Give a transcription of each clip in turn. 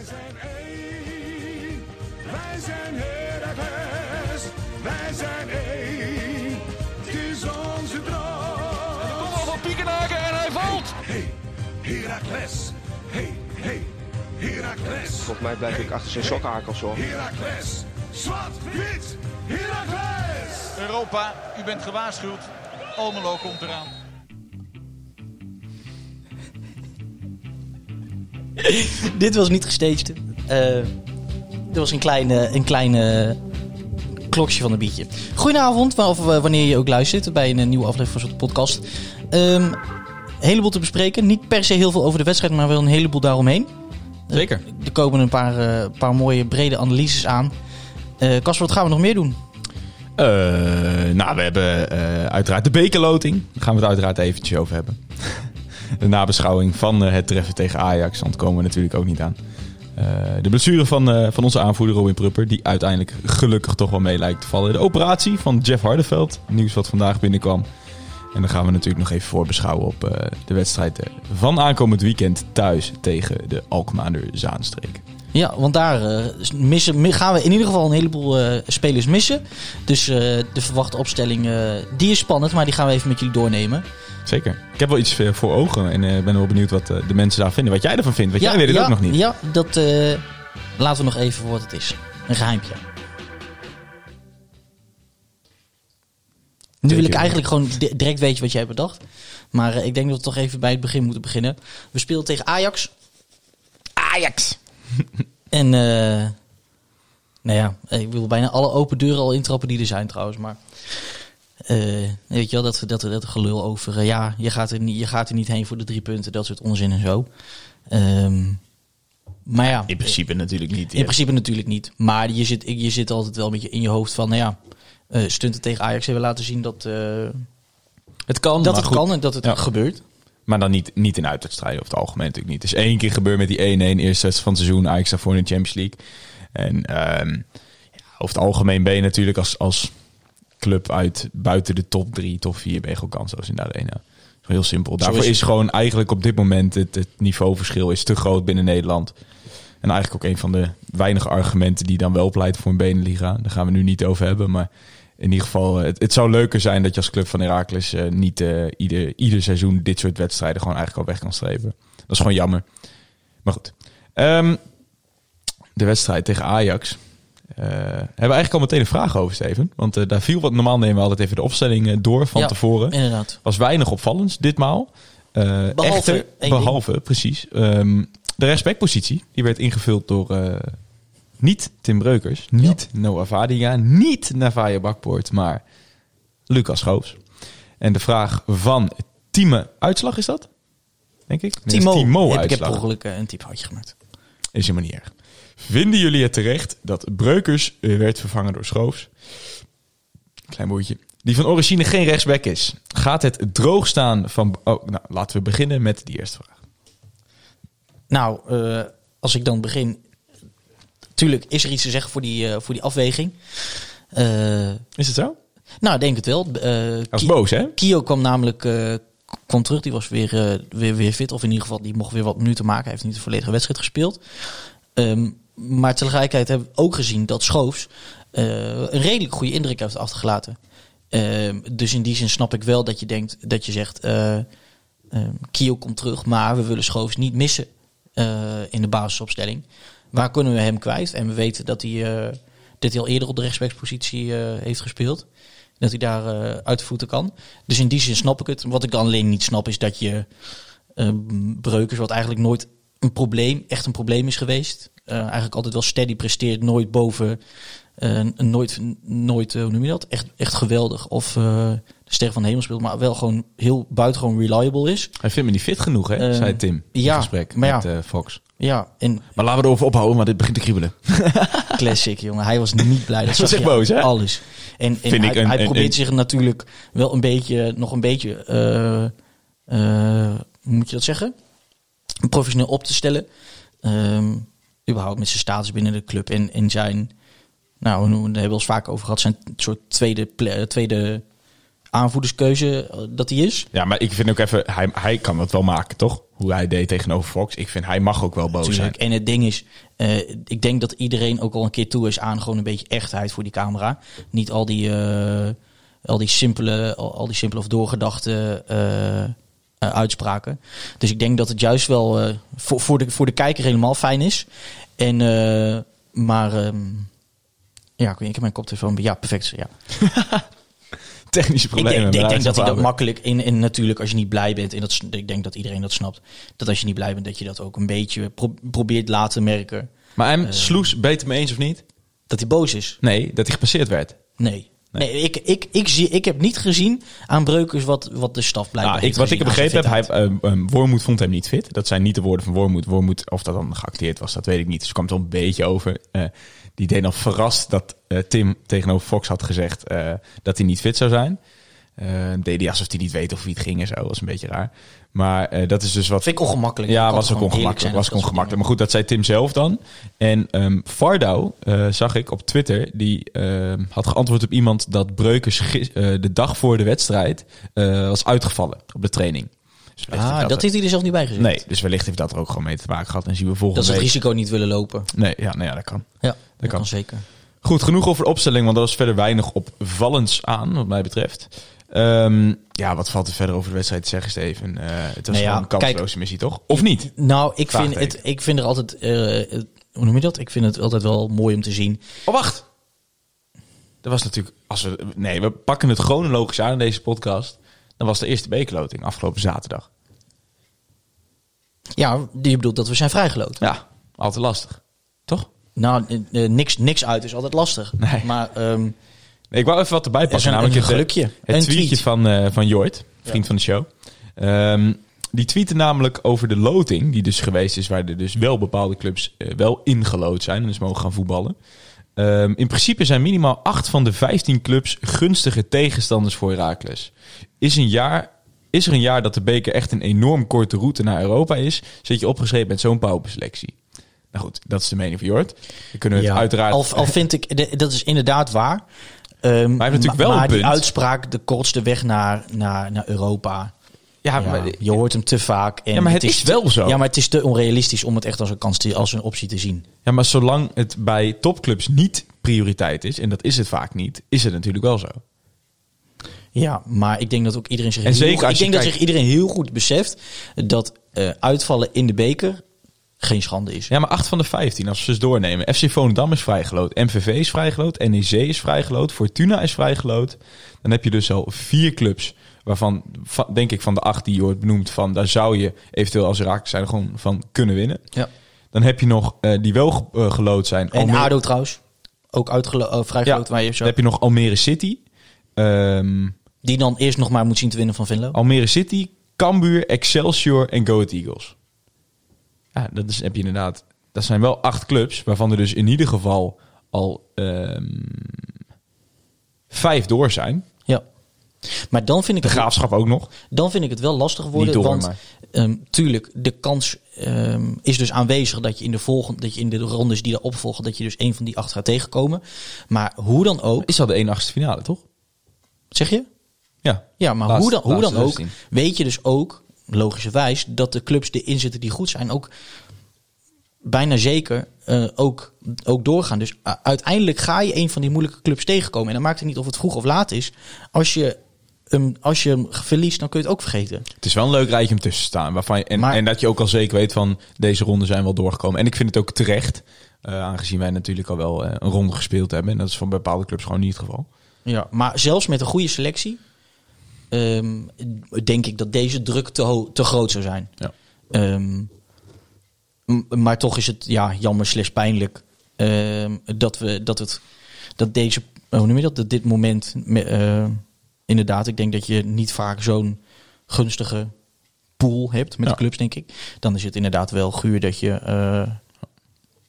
Wij zijn één, wij zijn Heracles, wij zijn één, het is onze droom. Kom al van Piekenhaken en hij valt. Hey, Heracles, hey, hey, Heracles. Volgens mij blijf ik achter zijn sokkenhakels hoor. Heracles, zwart, wit, Heracles. Europa, u bent gewaarschuwd. Almelo komt eraan. Dit was niet gestaged. Dit was een klein, eh, een klein eh, klokje van een biertje. Goedenavond, of eh, wanneer je ook luistert bij een eh, nieuwe aflevering van zo'n podcast. Ehm, een heleboel te bespreken. Niet per se heel veel over de wedstrijd, maar wel een heleboel daaromheen. Zeker. Er komen een paar, paar mooie brede analyses aan. Casper, wat gaan we nog meer doen? Nou, we hebben uiteraard de bekerloting. Daar gaan we het uiteraard eventjes over hebben. De nabeschouwing van eh, het treffen tegen Ajax. Want komen we natuurlijk ook niet aan. Eh, de blessure van, eh, van onze aanvoerder Robin Prupper. Die uiteindelijk gelukkig toch wel mee lijkt te vallen. De operatie van Jeff Hardeveld. Nieuws wat vandaag binnenkwam. En dan gaan we natuurlijk nog even voorbeschouwen op de wedstrijd van aankomend weekend thuis tegen de Alkmaander Zaanstreek. Ja, want daar missen, mi- gaan we in ieder geval een heleboel spelers missen. Dus de verwachte opstelling, die is spannend, maar die gaan we even met jullie doornemen. Zeker. Ik heb wel iets eh, voor ogen en eh, ben wel benieuwd wat eh, de mensen daar vinden. Wat jij ervan vindt, want jij weet het ja, ook nog niet. Ja, dat laten we nog even voor wat het is. Een geheimpje. Nu wil ik eigenlijk gewoon di- direct weten wat jij hebt bedacht. Maar ik denk dat we toch even bij het begin moeten beginnen. We spelen tegen Ajax. Ajax! en, nou ja, ik wil bijna alle open deuren al intrappen die er zijn trouwens. Maar, eh, weet je wel, dat, dat, dat gelul over, eh, ja, je gaat, er niet, je gaat er niet heen voor de drie punten. Dat soort onzin en zo. Ehm, maar ja, In principe natuurlijk niet. in principe natuurlijk niet. Maar je zit, je zit altijd wel een beetje in je hoofd van, nou ja, eh, stunten tegen Ajax hebben laten zien dat, het kan, dat het goed. kan en dat het Ja. gebeurt. Maar dan niet, niet in uitwedstrijden over het algemeen natuurlijk niet. Het is één keer gebeurd met die 1-1 eerste wedstrijd van het seizoen. Ajax daarvoor in de Champions League. En ehm, ja, over het algemeen ben je natuurlijk als, als club uit buiten de top 3, top 4 ben je gewoon kansloos in de arena. Heel simpel. Daarvoor is gewoon eigenlijk op dit moment het, het niveauverschil is te groot binnen Nederland. En eigenlijk ook een van de weinige argumenten die dan wel pleit voor een Beneliga. Daar gaan we nu niet over hebben, maar in ieder geval, eh, het, het zou leuker zijn dat je als club van Heracles eh, niet eh, ieder, ieder seizoen dit soort wedstrijden gewoon eigenlijk al weg kan streven. Dat is gewoon jammer. Maar goed. Ehm, de wedstrijd tegen Ajax. Eh, hebben we eigenlijk al meteen een vraag over, Steven. Want eh, daar viel wat. Normaal nemen we altijd even de opstelling eh, door van Ja, tevoren. Inderdaad. Was weinig opvallends ditmaal. Eh, Behalve echter, ding. behalve, precies. ehm, de respectpositie. Die werd ingevuld door niet Tim Breukers, niet Noah Vadia, niet Navaja Bakpoort, maar Lucas Schoofs. En de vraag van Tieme Uitslag is dat? Denk ik? Nee, Timo, heb, ik heb Uitslag. ongeluk een typfoutje gemaakt. Is helemaal niet erg. Vinden jullie het terecht dat Breukers eh, werd vervangen door Schoofs? Klein boertje. Die van origine geen rechtsback is. Gaat het droog staan van... Oh, nou, laten we beginnen met die eerste vraag. Nou, eh, als ik dan begin. Tuurlijk is er iets te zeggen voor die, eh, voor die afweging. Is het zo? nou, ik denk het wel. Ki- boos, hè? Kio kwam namelijk kwam terug. Die was weer, weer, weer fit. Of in ieder geval, die mocht weer wat minuten maken. Hij heeft niet de volledige wedstrijd gespeeld. Ehm, maar tegelijkertijd hebben we ook gezien dat Schoofs eh, een redelijk goede indruk heeft achtergelaten. Ehm, dus in die zin snap ik wel dat je denkt dat je zegt. eh ehm, Kio komt terug, maar we willen Schoofs niet missen eh, in de basisopstelling. Waar kunnen we hem kwijt? En we weten dat hij, dat hij al eerder op de rechtsbackspositie heeft gespeeld. Dat hij daar uit de voeten kan. Dus in die zin snap ik het. Wat ik dan alleen niet snap is dat je eh, Breukers, wat eigenlijk nooit een probleem, echt een probleem is geweest. Eh, eigenlijk altijd wel steady presteert, nooit boven, eh, nooit, nooit eh, hoe noem je dat? Echt, echt geweldig. Of de ster van de hemel speelt, maar wel gewoon heel buitengewoon reliable is. Hij vindt me niet fit genoeg, hè? Zei Tim in ja, gesprek maar ja. met Fox. Ja, en Maar laten we erover ophouden, want dit begint te kriebelen. classic, jongen. Hij was niet blij. Dat was echt je boos, hè? Alles. En, en Vind hij, ik een- hij een- probeert een- zich natuurlijk wel een beetje, nog een beetje, hoe moet je dat zeggen? Professioneel op te stellen. Ehm, überhaupt met zijn status binnen de club en, en zijn, nou, we hebben we eens vaak over gehad, zijn soort tweede, tweede aanvoerderskeuze eh, dat hij is. Ja, maar ik vind ook even... Hij, hij kan dat wel maken, toch? hoe hij deed tegenover Fox. Ik vind hij mag ook wel boos Tuurlijk. zijn. En het ding is, eh, ik denk dat iedereen ook al een keer toe is aan gewoon een beetje echtheid voor die camera. Niet al die, eh, al die simpele, al, al die simpele of doorgedachte uitspraken. Dus ik denk dat het juist wel voor, voor, de, voor de kijker helemaal fijn is. En, eh, maar ehm, ja, ik, weet, ik heb mijn koptelefoon. Ja, perfect. Ja. Technische Ik problemen. denk, ik denk dat hij dat makkelijk in en natuurlijk als je niet blij bent en dat ik denk dat iedereen dat snapt dat als je niet blij bent dat je dat ook een beetje pro- probeert laten merken Maar hem Eh. Sloes, beter mee eens of niet? dat hij boos is. Nee, dat hij gepasseerd werd. Nee. Nee, ik, ik, ik, zie, ik heb niet gezien aan Breukers wat, wat de staf blijkbaar Nou, ik, wat ik begrepen heb, hij, ehm, ehm, Wormoed vond hem niet fit. Dat zijn niet de woorden van Wormoed. Wormoed, of dat dan geacteerd was, dat weet ik niet. Dus er kwam het wel een beetje over. Eh, die deed dan verrast dat eh, Tim tegenover Fox had gezegd eh, dat hij niet fit zou zijn. Deed hij alsof hij niet weet of wie het ging en zo. Dat was een beetje raar. Maar eh, dat is dus wat... Vind ik ongemakkelijk. Ja, was ook ongemakkelijk. zijn Was ook dat ongemakkelijk. Maar goed, dat zei Tim zelf dan. En Fardau eh, zag ik op Twitter. Die ehm, had geantwoord op iemand dat Breukers eh, de dag voor de wedstrijd was uitgevallen op de training. Dus Ah, dat heeft hij er zelf niet bij gezet. Nee, dus wellicht heeft dat er ook gewoon mee te maken gehad. En zien we Dat volgende ze het week... risico niet willen lopen. Nee, ja, nou ja, dat kan. Ja, dat, kan. kan. zeker. Goed, genoeg over de opstelling, want er was verder weinig opvallends aan, wat mij betreft. Ehm, ja, wat valt er verder over de wedstrijd te zeggen, Steven? Eh, het was Nou ja, gewoon een kansloze missie, toch? Of niet? Nou, ik vind, het, ik vind er altijd... eh, hoe noem je dat? Ik vind het altijd wel mooi om te zien. Oh, wacht! Dat was natuurlijk... Als we, nee, we pakken het chronologisch aan in deze podcast. Dan was de eerste bekerloting afgelopen zaterdag. Ja, die bedoelt dat we zijn vrijgeloten. Ja, altijd lastig. Toch? Nou, eh, niks, niks uit is altijd lastig. Nee. Maar ehm, ik wou even wat erbij pakken. een- namelijk een het, eh, gelukje. Het Een tweetje tweet. van, eh van Jort, vriend van de show. Ehm, die tweette namelijk over de loting, die dus geweest is, waar er dus wel bepaalde clubs eh, wel ingelood zijn en dus mogen gaan voetballen. Ehm, in principe zijn minimaal 8 van de 15 clubs gunstige tegenstanders voor Heracles. Is, een jaar, is er een jaar dat de beker echt een enorm korte route naar Europa is, zit je opgeschreven met zo'n pauperselectie. Nou goed, dat is de mening van Jort. Dan kunnen we het ja, uiteraard... al, al vind ik, dat is inderdaad waar. Ehm, heeft natuurlijk wel een maar die punt. uitspraak, de kortste weg naar, naar, naar Europa. ja, Ja, maar, je hoort hem te vaak. En Ja, maar het is wel zo. Ja, maar het is te onrealistisch om het echt als een kans te, als een optie te zien. Ja, maar zolang het bij topclubs niet prioriteit is, en dat is het vaak niet, is het natuurlijk wel zo. Ja, maar ik denk dat ook iedereen zich, En heel, zeker als ik denk dat zich iedereen heel goed beseft dat eh, uitvallen in de beker geen schande is. Ja, maar 8 van de 15, als we ze eens doornemen. FC Volendam is vrijgeloot, MVV is vrijgeloot, NEC is vrijgeloot, Fortuna is vrijgeloot. Dan heb je dus al vier clubs, waarvan, va- denk ik van de acht die je wordt benoemd, van daar zou je eventueel als raak zijn gewoon van kunnen winnen. Ja. Dan heb je nog eh, die wel ge- eh, gelood zijn. En Almere- ADO trouwens, ook uitgelo- uh, ja, waar je dan zo, heb je nog Almere City. Ehm, die dan eerst nog maar moet zien te winnen van Venlo. Almere City, Cambuur, Excelsior en Go Ahead Eagles. Ja, dat is, heb je inderdaad. Dat zijn wel acht clubs, waarvan er dus in ieder geval al ehm, vijf door zijn. Ja. Maar dan vind ik De het, graafschap ook nog. dan vind ik het wel lastig worden. door, want ehm, tuurlijk, de kans ehm, is dus aanwezig dat je in de volgende, dat je in de rondes die daarop volgen, dat je dus een van die acht gaat tegenkomen. Maar hoe dan ook, Is al de 1-8 finale, toch? zeg je? Ja. Ja, maar hoe dan, hoe dan ook, 16. weet je dus ook, logischerwijs, dat de clubs die erin zitten die goed zijn, ook bijna zeker eh, ook, ook doorgaan. Dus uh, uiteindelijk ga je een van die moeilijke clubs tegenkomen. En dan maakt het niet of het vroeg of laat is. Als je hem, als je hem verliest, dan kun je het ook vergeten. Het is wel een leuk rijtje om tussen te staan. Waarvan je, en, Maar- en dat je ook al zeker weet van deze ronde zijn wel doorgekomen. En ik vind het ook terecht. eh, aangezien wij natuurlijk al wel eh, een ronde gespeeld hebben. En dat is van bepaalde clubs gewoon niet het geval. Ja, maar zelfs met een goede selectie, ehm, denk ik dat deze druk te, te groot zou zijn. Ja. Ehm, maar toch is het ja, jammer slash pijnlijk ehm, dat we dat het dat deze hoe noem je dat dat dit moment me- eh, inderdaad ik denk dat je niet vaak zo'n gunstige pool hebt met Ja. de clubs denk ik dan is het inderdaad wel guur dat je eh,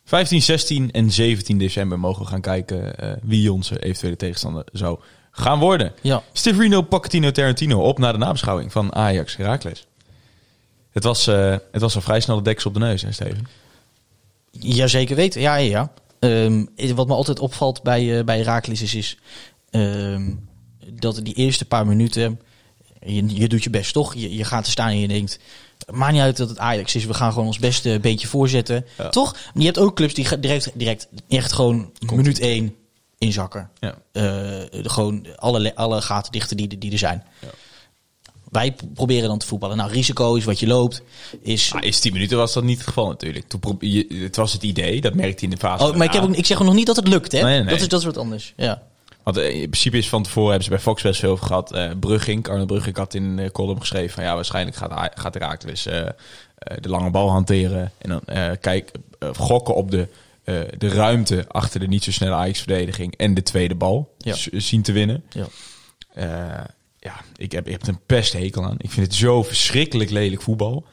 15, 16 en 17 december mogen we gaan kijken eh, wie onze eventuele tegenstander zou gaan worden. ja Steverino Pochettino Tarantino op naar de nabeschouwing van Ajax Heracles. Het was, eh, het was al vrij snel de deksel op de neus, hè Steven? Ja, zeker weten. Ja, ja. Ehm, wat me altijd opvalt bij, eh bij Herakles is, is ehm, dat die eerste paar minuten... Je, je doet je best, toch? Je, je gaat er staan en je denkt... Maakt niet uit dat het Ajax is. We gaan gewoon ons beste beentje voorzetten. Ja. Toch? Je hebt ook clubs die direct, direct echt gewoon minuut één inzakken. Ja. Eh, de- gewoon alle, le- alle gaten dichten die, die er zijn. Wij p- proberen dan te voetballen. Nou, risico is wat je loopt. Is, Maar in 10 minuten was dat niet het geval natuurlijk. Toen je, het was het idee, dat merkte hij in de fase. oh, maar ik, heb ook, ik zeg ook nog niet dat het lukt, hè? Nee, nee, nee. Dat, is, dat is wat anders. Ja. Want eh, in principe is van tevoren hebben ze bij Fox best veel over gehad. Eh Brugging, Arno Brugging had in een column geschreven van ja, waarschijnlijk gaat, gaat eh, eh, de lange bal hanteren. En dan kijk, gokken op de, eh, de ruimte achter de niet zo snelle Ajax-verdediging en de tweede bal Ja. zien te winnen. Ja. Eh, ja, ik heb, ik heb er een pesthekel aan. Ik vind het zo verschrikkelijk lelijk voetbal.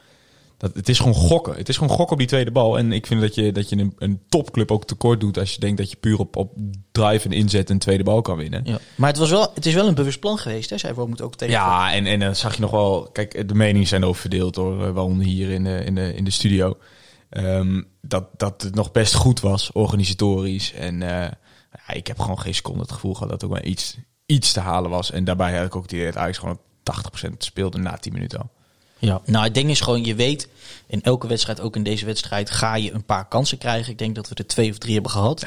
Dat, het is gewoon gokken. Het is gewoon gokken op die tweede bal. En ik vind dat je, dat je een, een topclub ook tekort doet als je denkt dat je puur op, op drive en inzet een tweede bal kan winnen. Ja. Maar het, was wel, het is wel een bewust plan geweest, hè? Zij moet ook tegen. Ja, en, en dan zag je nog wel... Kijk, de meningen zijn over verdeeld door eh, waaronder hier in de, in de, in de studio. Ehm, dat, dat het nog best goed was, organisatorisch. En eh, ja, ik heb gewoon geen seconde het gevoel gehad dat er ook maar iets, iets te halen was. En daarbij had ik ook die dat Ajax gewoon op 80% speelde na 10 minuten al. Ja, nou het ding is gewoon, je weet, in elke wedstrijd, ook in deze wedstrijd, ga je een paar kansen krijgen. Ik denk dat we er twee of drie hebben gehad.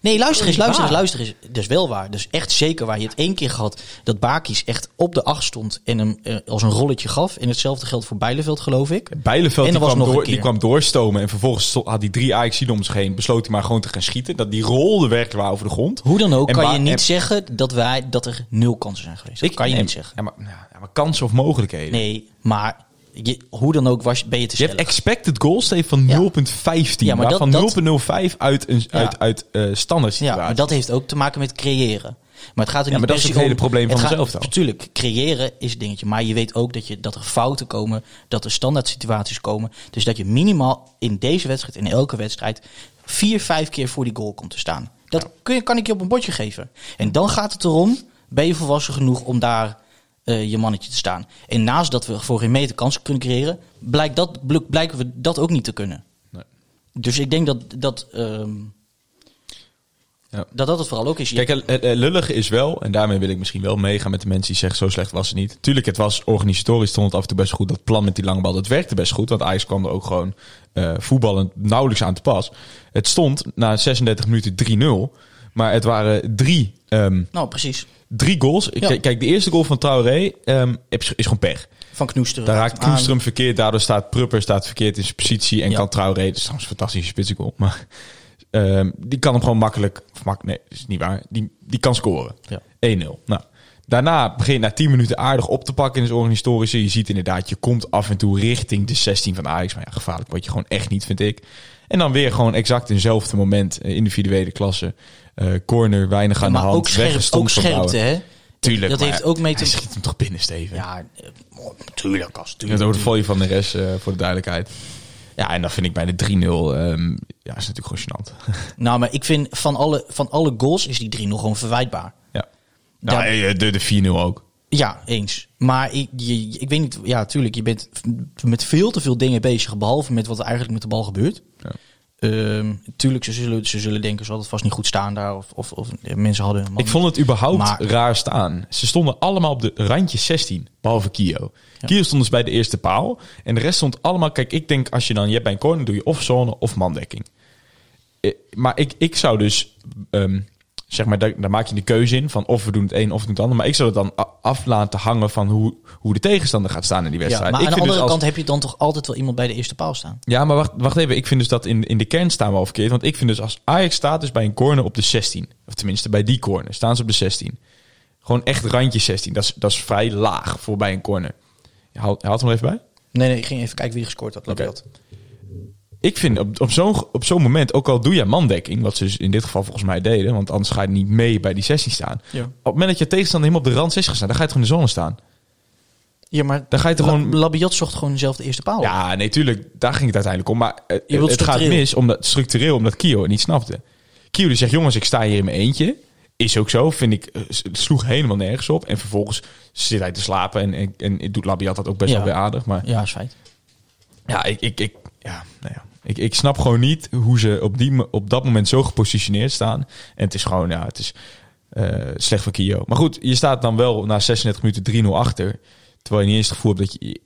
nee, luister eens, luister eens, luister eens. Dat is wel waar. Dus echt zeker waar. Je hebt één keer gehad dat Bakis echt op de acht stond en hem eh, als een rolletje gaf. En hetzelfde geldt voor Bijleveld, geloof ik. Bijleveld En die was kwam, nog door, die kwam doorstomen en vervolgens had hij drie ajax om zich heen. Besloot hij maar gewoon te gaan schieten. Dat die rolde werkelijk waar over de grond. Hoe dan ook En kan je niet en- zeggen dat, wij, dat er nul kansen zijn geweest. Dat kan je nee, niet zeggen. Ja maar, ja, maar kansen of mogelijkheden. Nee, maar je, hoe dan ook was, ben je te Je hebt expected goals Steve, van Ja. 0,15. Ja, maar waarvan dat- 0,05 uit, een, Ja. uit, uit eh, standaard Ja, situatie. maar dat heeft ook te maken met creëren. Maar het gaat er Ja, niet maar dat is het hele om- probleem van gaat- zelftal. Natuurlijk, creëren is het dingetje. Maar je weet ook dat, je, dat er fouten komen, dat er standaard situaties komen. Dus dat je minimaal in deze wedstrijd, in elke wedstrijd, vier, vijf keer voor die goal komt te staan. Dat kun je, kan ik je op een bordje geven. En dan gaat het erom, ben je volwassen genoeg om daar eh, je mannetje te staan. En naast dat we voor geen meter kansen kunnen creëren, blijkt dat, bl- blijken we dat ook niet te kunnen. Nee. Dus ik denk dat dat, ehm, Ja. dat, dat het vooral ook is. Kijk, het, het- het lullige is wel, en daarmee wil ik misschien wel meegaan met de mensen die zeggen zo slecht was het niet. Tuurlijk, het was organisatorisch stond het af en toe best goed. Dat plan met die lange bal, dat werkte best goed. Want Ajax kwam er ook gewoon eh, voetballend nauwelijks aan te pas. Het stond na 36 minuten 3-0. Maar het waren drie, ehm, nou, precies. drie goals. Ja. Kijk, Kijk, de eerste goal van Traoré ehm, is, is gewoon pech. Van Knoesteren. Daar raakt Aan. Knoestrum verkeerd. Daardoor staat Prupper staat verkeerd in zijn positie. En Ja. kan Traoré, dat is trouwens een fantastische spitsgoal. Maar ehm, die kan hem gewoon makkelijk... Of mak, nee, dat is niet waar. Die, die kan scoren. Ja. 1-0. Nou, daarna begin je na 10 minuten aardig op te pakken in het organisatorische. Je ziet inderdaad, je komt af en toe richting de 16 van Ajax. Maar ja, gevaarlijk word je gewoon echt niet, vind ik. En dan weer gewoon exact in hetzelfde moment. eh, individuele klasse. Eh, corner, weinig aan de maar hand. ook, scherp, ook scherpte, hè? Tuurlijk. Dat heeft ook mee te- Hij schiet hem toch binnen, Steven? Ja, eh, oh, tuurlijk, als Je tuurlijk. over de folie van de rest, eh, voor de duidelijkheid. Ja, en dan vind ik bij de 3-0, ehm, ja, is natuurlijk gewoon gênant. Nou, maar ik vind van alle, van alle goals is die 3 nog gewoon verwijtbaar. ja. Daar- Nou, eh, de, de 4-0 ook. Ja, eens. Maar ik, je, ik weet niet, ja, tuurlijk, je bent met veel te veel dingen bezig, behalve met wat er eigenlijk met de bal gebeurt. Ja. Ehm, tuurlijk, ze zullen, ze zullen denken, ze hadden het vast niet goed staan daar, of, of, of mensen hadden... man- Ik vond het überhaupt Maar- raar staan. Ze stonden allemaal op de randje 16, behalve Kio. Kio stond dus bij de eerste paal. En de rest stond allemaal... Kijk, ik denk als je dan... Je hebt bij een corner, doe je of zone of mandekking. Eh, Maar ik, ik zou dus... ehm, zeg maar, daar, daar maak je de keuze in van of we doen het een of we doen het ander. Maar ik zou het dan af laten hangen van hoe, hoe de tegenstander gaat staan in die ja, wedstrijd. maar ik aan de andere dus als- kant heb je dan toch altijd wel iemand bij de eerste paal staan. Ja, maar wacht, wacht even. Ik vind dus dat in, in de kern staan we al verkeerd. Want ik vind dus als Ajax staat dus bij een corner op de 16. Of tenminste bij die corner staan ze op de 16. Gewoon echt randje 16. Dat is, dat is vrij laag voor bij een corner. Je haalt, hem er even bij. Nee, nee, ik ging even kijken wie gescoord had. Oké. Ik vind op, op zo'n op zo'n moment, ook al doe je mandekking, wat ze dus in dit geval volgens mij deden, want anders ga je niet mee bij die 16 staan. Ja. Op het moment dat je tegenstander helemaal op de rand 16 gaat staan, dan ga je toch in de zone staan. Ja, maar Dan ga je toch La- gewoon... Labiat zocht gewoon dezelfde eerste paal. Ja, nee, tuurlijk. Daar ging het uiteindelijk om. Maar eh, Je wilt het gaat mis omdat, structureel omdat Kio het niet snapte. Kio die zegt, jongens, ik sta hier in mijn eentje. Is ook zo, vind ik. eh, sloeg helemaal nergens op. En vervolgens zit hij te slapen. En, en, en doet Labiat dat ook best Ja. wel weer aardig. Maar Ja, is feit. ja, ik, ik, ik, ja, nou ja. Ik, ik snap gewoon niet hoe ze op, die, op dat moment zo gepositioneerd staan. En het is gewoon, ja, het is eh, slecht voor Kio. Maar goed, je staat dan wel na 36 minuten 3-0 achter. Terwijl je niet eens het gevoel hebt dat je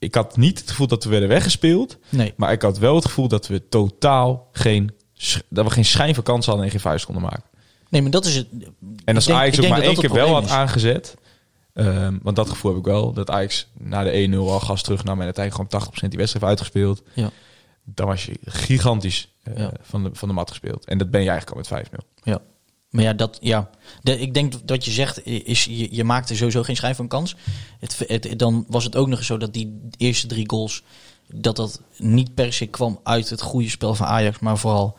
ik had niet het gevoel dat we werden weggespeeld. Nee. Maar ik had wel het gevoel dat we totaal geen, dat we geen schijn van kans hadden en geen vuist konden maken. Nee, maar dat is het. En als Ajax ook maar één keer wel had aangezet. Ehm, want dat gevoel heb ik wel. Dat Ajax na de 1-0 al gas terugnam en uiteindelijk gewoon 80% die wedstrijd heeft uitgespeeld. Ja. Dan was je gigantisch eh, Ja. van, de, van de mat gespeeld. En dat ben je eigenlijk al met 5-0. Ja. Maar ja, dat, ja. De, ik denk dat wat je zegt, is je, je maakte sowieso geen schijn van kans. Het, het, dan was het ook nog eens zo dat die eerste drie goals, dat dat niet per se kwam uit het goede spel van Ajax, maar vooral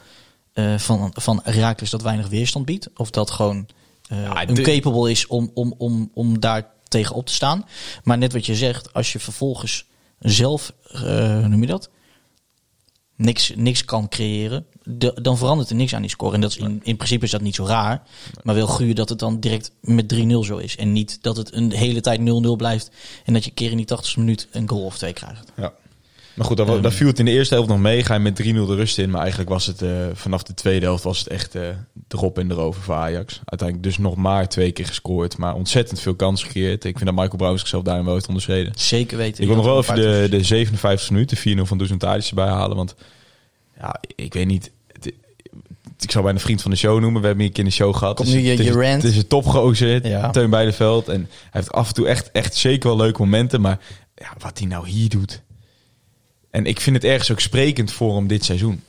eh, van, van Herakles dat weinig weerstand biedt. Of dat gewoon Ja, de- incapable is om, om, om, om daar tegen op te staan. Maar net wat je zegt, als je vervolgens zelf, eh, hoe noem je dat? niks, niks kan creëren, de- dan verandert er niks aan die score. En dat is in, in principe is dat niet zo raar. Maar wel guur dat het dan direct met 3-0 zo is. En niet dat het een hele tijd 0-0 blijft. En dat je een keer in die 80 minuut een goal of twee krijgt. Ja. Maar goed, dan, dan viel het in de eerste helft nog mee. Ga je met 3-0 de rust in. Maar eigenlijk was het eh, vanaf de tweede helft was het echt eh erop en erover voor Ajax. Uiteindelijk dus nog maar twee keer gescoord. Maar ontzettend veel kansen gecreëerd. Ik vind dat Michael Brouwer zichzelf daarin wel heeft onderschreden. Zeker weten. Ik wil nog wel even de, de 57 minuten, 4-0 van Dusan Tadic erbij halen. Want ja, ik weet niet. Ik zou bijna een vriend van de show noemen. We hebben hier een keer een show gehad. Komt nu je- het is- je rant. Het is een topgozer, Ja. Teun Beideveld. En hij heeft af en toe echt, echt zeker wel leuke momenten. Maar ja, wat hij nou hier doet. En ik vind het ergens ook sprekend voor hem dit seizoen.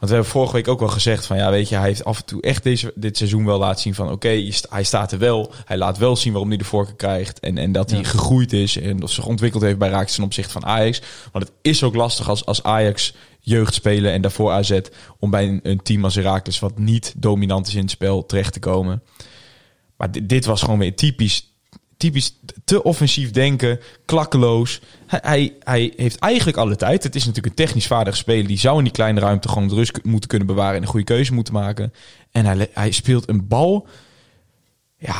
Want we hebben vorige week ook wel gezegd van ja, weet je, hij heeft af en toe echt deze, dit seizoen wel laten zien van oké, hij staat er wel. Hij laat wel zien waarom hij de voorkeur krijgt. En, en dat hij gegroeid is en dat zich ontwikkeld heeft bij Raakjes ten opzichte van Ajax. Want het is ook lastig als, als Ajax jeugd spelen en daarvoor AZ om bij een, een team als Herakles wat niet dominant is in het spel terecht te komen. Maar dit, dit was gewoon weer typisch, typisch te offensief denken, klakkeloos. Hij, hij, hij heeft eigenlijk alle tijd. Het is natuurlijk een technisch vaardige speler. Die zou in die kleine ruimte gewoon de rust moeten kunnen bewaren en een goede keuze moeten maken. En hij, hij speelt een bal. Ja,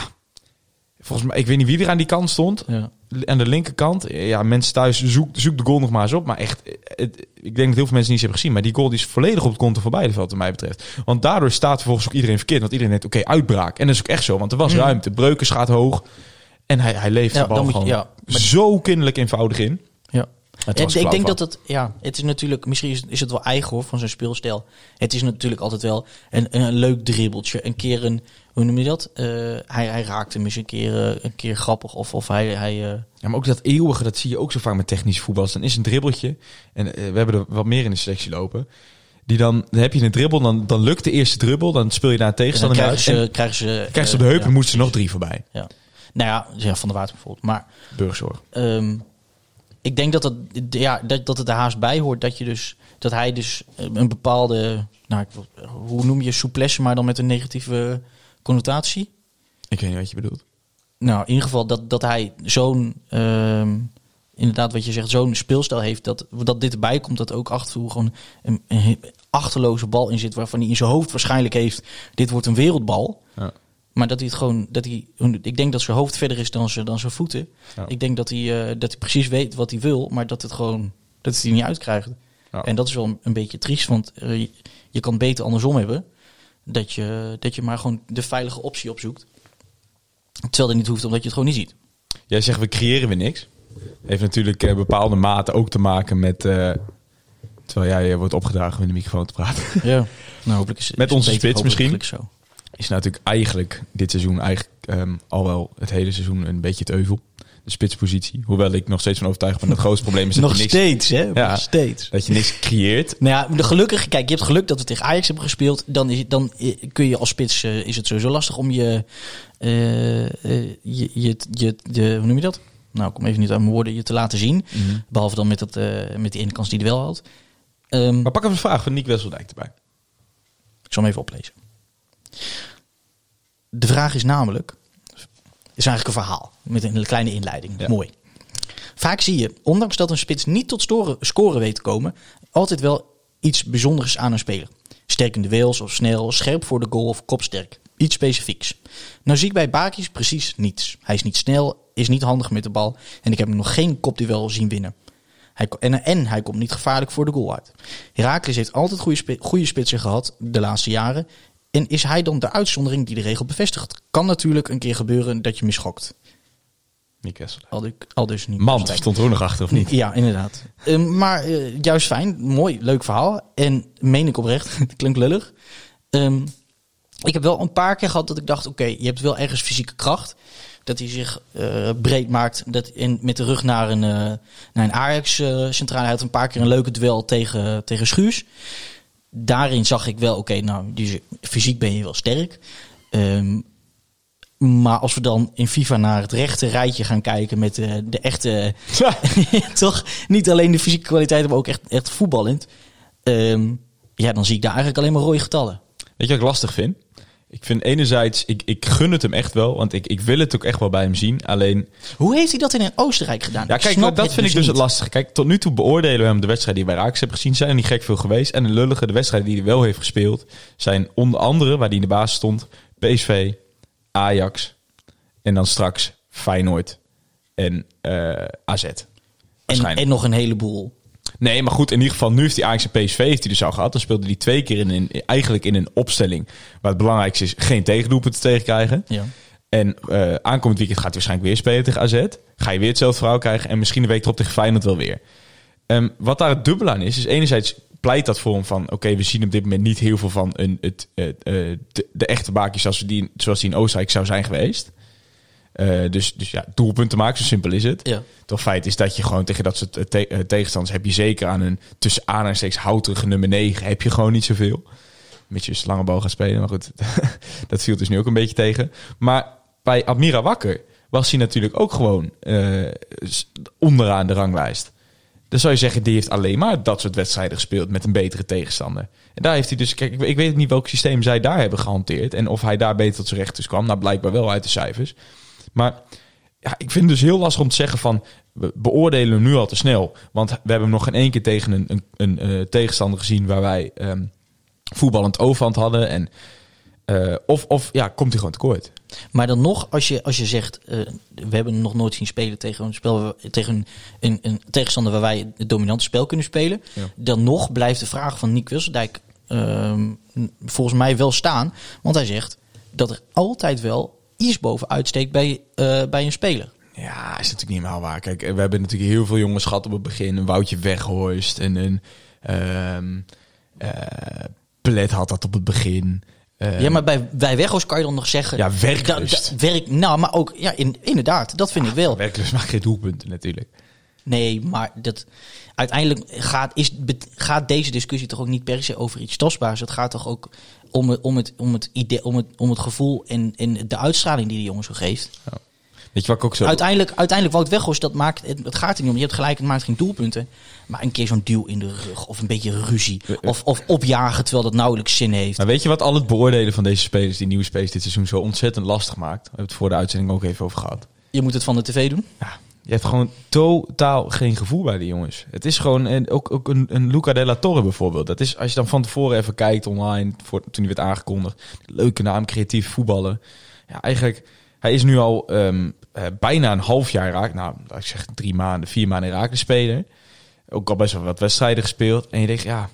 volgens mij, ik weet niet wie er aan die kant stond. Ja. Aan de linkerkant. Ja, mensen thuis, zoek, zoek de goal nog maar eens op. Maar echt, het- ik denk dat heel veel mensen niet eens hebben gezien. Maar die goal die is volledig op het konto voorbij de veld, wat mij betreft. Want daardoor staat vervolgens ook iedereen verkeerd. Want iedereen denkt, oké, uitbraak. En dat is ook echt zo. Want er was ruimte. Breukers gaat hoog. En hij, hij leeft Ja, de bal dan je- gewoon ja, maar- zo kinderlijk eenvoudig in. Ja. Het En ik denk dat het, ja, het is natuurlijk, misschien is, is het wel eigen hoor, van zijn speelstijl. Het is natuurlijk altijd wel een, een leuk dribbeltje. Een keer een, hoe noem je dat? Eh, hij, hij raakt hem eens een keer, eh, een keer grappig. Of, of hij, hij eh, Ja, maar ook dat eeuwige, dat zie je ook zo vaak met technische voetballers. Dan is een dribbeltje, en we hebben er wat meer in de selectie lopen. Die dan, dan heb je een dribbel, dan, dan lukt de eerste dribbel, dan speel je naar een dan tegenstander krijgen ze, En krijgen ze, krijg ze op de heup en ja, moeten ze nog drie voorbij. Ja. Nou ja, van de water bijvoorbeeld. Maar Burgzorg. Ehm, ik denk dat, het, ja, dat, dat het er haast bij hoort dat, je dus, dat hij dus een bepaalde, nou, ik hoe noem je souplesse, maar dan met een negatieve connotatie. Ik weet niet wat je bedoelt. Nou, in ieder geval dat, dat hij zo'n, ehm, inderdaad wat je zegt, zo'n speelstijl heeft, dat, dat dit erbij komt, dat ook toe gewoon een, een achterloze bal in zit, waarvan hij in zijn hoofd waarschijnlijk heeft, dit wordt een wereldbal. Ja. Maar dat hij het gewoon, dat hij, ik denk dat zijn hoofd verder is dan zijn, dan zijn voeten. Ja. Ik denk dat hij, eh, dat hij precies weet wat hij wil, maar dat het gewoon, dat het hij niet uitkrijgt. Ja. En dat is wel een, een beetje triest, want eh, je, je kan het beter andersom hebben. Dat je, dat je maar gewoon de veilige optie opzoekt. Terwijl dat niet hoeft, omdat je het gewoon niet ziet. Jij zegt, we creëren weer niks. Heeft natuurlijk eh, bepaalde mate ook te maken met... terwijl jij wordt opgedragen om in de microfoon te praten. Ja. Nou, hopelijk is, Met het onze spits hopelijk misschien? Zo. Is natuurlijk eigenlijk dit seizoen eigenlijk ehm, al wel het hele seizoen een beetje het euvel. De spitspositie. Hoewel ik nog steeds van overtuigd ben dat het grootste probleem is dat Nog je niks, steeds, hè? Ja. Nog steeds. dat je niks creëert. Nou ja, de gelukkig, kijk, je hebt geluk dat we tegen Ajax hebben gespeeld. Dan, is, dan eh, kun je als spits, eh, is het sowieso lastig om je, eh, je, je, je, de, hoe noem je dat? Nou, ik kom even niet mijn woorden, je te laten zien. Behalve dan met, dat, met die ene kans die hij wel had. Ehm, Maar pak even een vraag van Nick Wesseldijk erbij. Ik zal hem even oplezen. De vraag is namelijk, is eigenlijk een verhaal met een kleine inleiding. Ja. Mooi. Vaak zie je, ondanks dat een spits niet tot storen, scoren weet te komen, altijd wel iets bijzonders aan een speler. Sterk in de wils of snel, scherp voor de goal of kopsterk. Iets specifieks. Nou zie ik bij Bakis precies niets. Hij is niet snel, is niet handig met de bal en ik heb hem nog geen kopduel zien winnen. Hij, en, en hij komt niet gevaarlijk voor de goal uit. Heracles heeft altijd goede, goede spitsen gehad de laatste jaren. En is hij dan de uitzondering die de regel bevestigt? Kan natuurlijk een keer gebeuren dat je misgokt. Newcastle. Al, du- al dus niet. Mand stond er ook nog achter, of niet? Ja, inderdaad. Ehm, maar eh, juist fijn, mooi, leuk verhaal. En meen ik oprecht, het klinkt lullig. Ehm, ik heb wel een paar keer gehad dat ik dacht, oké, je hebt wel ergens fysieke kracht. Dat hij zich eh, breed maakt dat in, met de rug naar een, eh, naar een Ajax-centrale. hij had een paar keer een leuke duel tegen, tegen Schuurs. Daarin zag ik wel, oké, nou, die, fysiek ben je wel sterk. Ehm, maar als we dan in FIFA naar het rechte rijtje gaan kijken met de, de echte toch niet alleen de fysieke kwaliteit, maar ook echt, echt voetballend. Ehm, ja, dan zie ik daar eigenlijk alleen maar rode getallen. Weet je wat ik lastig vind? Ik vind enerzijds, ik, ik gun het hem echt wel, want ik, ik wil het ook echt wel bij hem zien. Alleen, Hoe heeft hij dat in Oostenrijk gedaan? ja, kijk, dat het vind ik dus het niet. lastige. Kijk, tot nu toe beoordelen we hem de wedstrijden die wij Raaks hebben gezien. Zijn er niet gek veel geweest. En de lullige, de wedstrijden die hij wel heeft gespeeld, zijn onder andere, waar hij in de basis stond, PSV, Ajax en dan straks Feyenoord en eh, AZ. En, en nog een heleboel. Nee, maar goed, in ieder geval, nu heeft hij Ajax en PSV heeft hij dus al gehad. Dan speelde hij twee keer in, een eigenlijk in een opstelling waar het belangrijkste is geen tegendoelpunten tegen krijgen. Ja. En eh, aankomend weekend gaat hij waarschijnlijk weer spelen tegen AZ. Ga je weer hetzelfde verhaal krijgen en misschien een week erop tegen Feyenoord wel weer. Ehm, wat daar het dubbel aan is, is enerzijds pleit dat voor hem van... oké, we zien op dit moment niet heel veel van een, het, eh, eh, de, de echte baakjes zoals, die, zoals die in Oostenrijk zou zijn geweest. Eh, dus, dus ja, doelpunten maken, zo simpel is het. Ja. Toch feit is dat je gewoon tegen dat soort eh, te- eh, tegenstanders heb je zeker aan een tussen aanhalingstekens houterige nummer 9 heb je gewoon niet zoveel. Met je lange bal gaat spelen, maar goed, dat viel dus nu ook een beetje tegen. Maar bij Admira Wakker was hij natuurlijk ook gewoon onderaan de ranglijst. Dan zou je zeggen, die heeft alleen maar dat soort wedstrijden gespeeld met een betere tegenstander. En daar heeft hij dus, kijk, ik, weet niet welk systeem zij daar hebben gehanteerd en of hij daar beter tot zijn recht kwam. Nou, blijkbaar wel uit de cijfers. Maar ja, ik vind het dus heel lastig om te zeggen van... we beoordelen hem nu al te snel. Want we hebben hem nog geen één keer tegen een, een, een eh, tegenstander gezien... waar wij ehm, voetballend overhand hadden. En, eh, of, of ja, komt hij gewoon tekort. Maar dan nog, als je, als je zegt, eh, we hebben hem nog nooit zien spelen tegen een, spel, tegen een, een, een tegenstander waar wij het dominante spel kunnen spelen. Ja. Dan nog blijft de vraag van Nick Wisserdijk ehm, volgens mij wel staan. Want hij zegt dat er altijd wel iets bovenuit steekt bij, eh, bij een speler. Ja, is natuurlijk niet helemaal waar. Kijk, we hebben natuurlijk heel veel jongens gehad op het begin. Een Woutje Weghorst en een... eh, Plet had dat op het begin. Eh, ja, maar bij, bij Weghorst kan je dan nog zeggen... Ja, werklust. werk, nou, maar ook, ja, in, inderdaad, dat vind ik wel. Werklust maakt geen doelpunten natuurlijk. Nee, maar dat, uiteindelijk gaat, is, gaat deze discussie toch ook niet per se over iets tastbaars. Het gaat toch ook om het, om het, om het, idee, om het, om het gevoel en, en de uitstraling die die jongen zo geeft. Weet je wat ik ook zo... Uiteindelijk, uiteindelijk Wout Weghorst, dat maakt, het, het gaat er niet om. Je hebt gelijk, het maakt geen doelpunten. Maar een keer zo'n duw in de rug of een beetje ruzie. Of, of opjagen terwijl dat nauwelijks zin heeft. Maar weet je wat al het beoordelen van deze spelers, die nieuwe spelers dit seizoen zo ontzettend lastig maakt? We hebben het voor de uitzending ook even over gehad. Je moet het van de tv doen. Ja, je hebt gewoon totaal geen gevoel bij die jongens. Het is gewoon, ook, ook een, een Luca de la Torre bijvoorbeeld. Dat is, als je dan van tevoren even kijkt online, voor, toen hij werd aangekondigd. Leuke naam, creatief voetballen. Ja, eigenlijk, hij is nu al ehm, eh, bijna een half jaar raak. Nou, ik zeg drie maanden, vier maanden raak speler. Ook al best wel wat wedstrijden gespeeld. En je denkt, ja,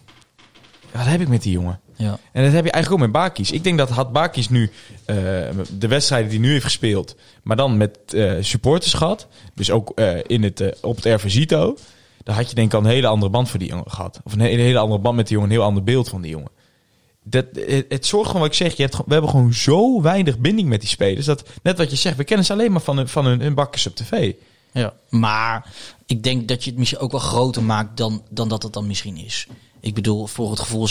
wat heb ik met die jongen? Ja. En dat heb je eigenlijk ook met Bakis. Ik denk dat had Bakis nu eh, de wedstrijden die hij nu heeft gespeeld, maar dan met eh, supporters gehad, dus ook eh, in het, op het Ervasito, dan had je denk ik al een hele andere band voor die jongen gehad. Of een hele, hele andere band met die jongen, een heel ander beeld van die jongen. Dat, het, het zorgt gewoon wat ik zeg, je hebt, we hebben gewoon zo weinig binding met die spelers, dat net wat je zegt, we kennen ze alleen maar van hun, van hun, op tv. Ja, maar ik denk dat je het misschien ook wel groter maakt dan, dan dat het dan misschien is. Ik bedoel, voor het gevoel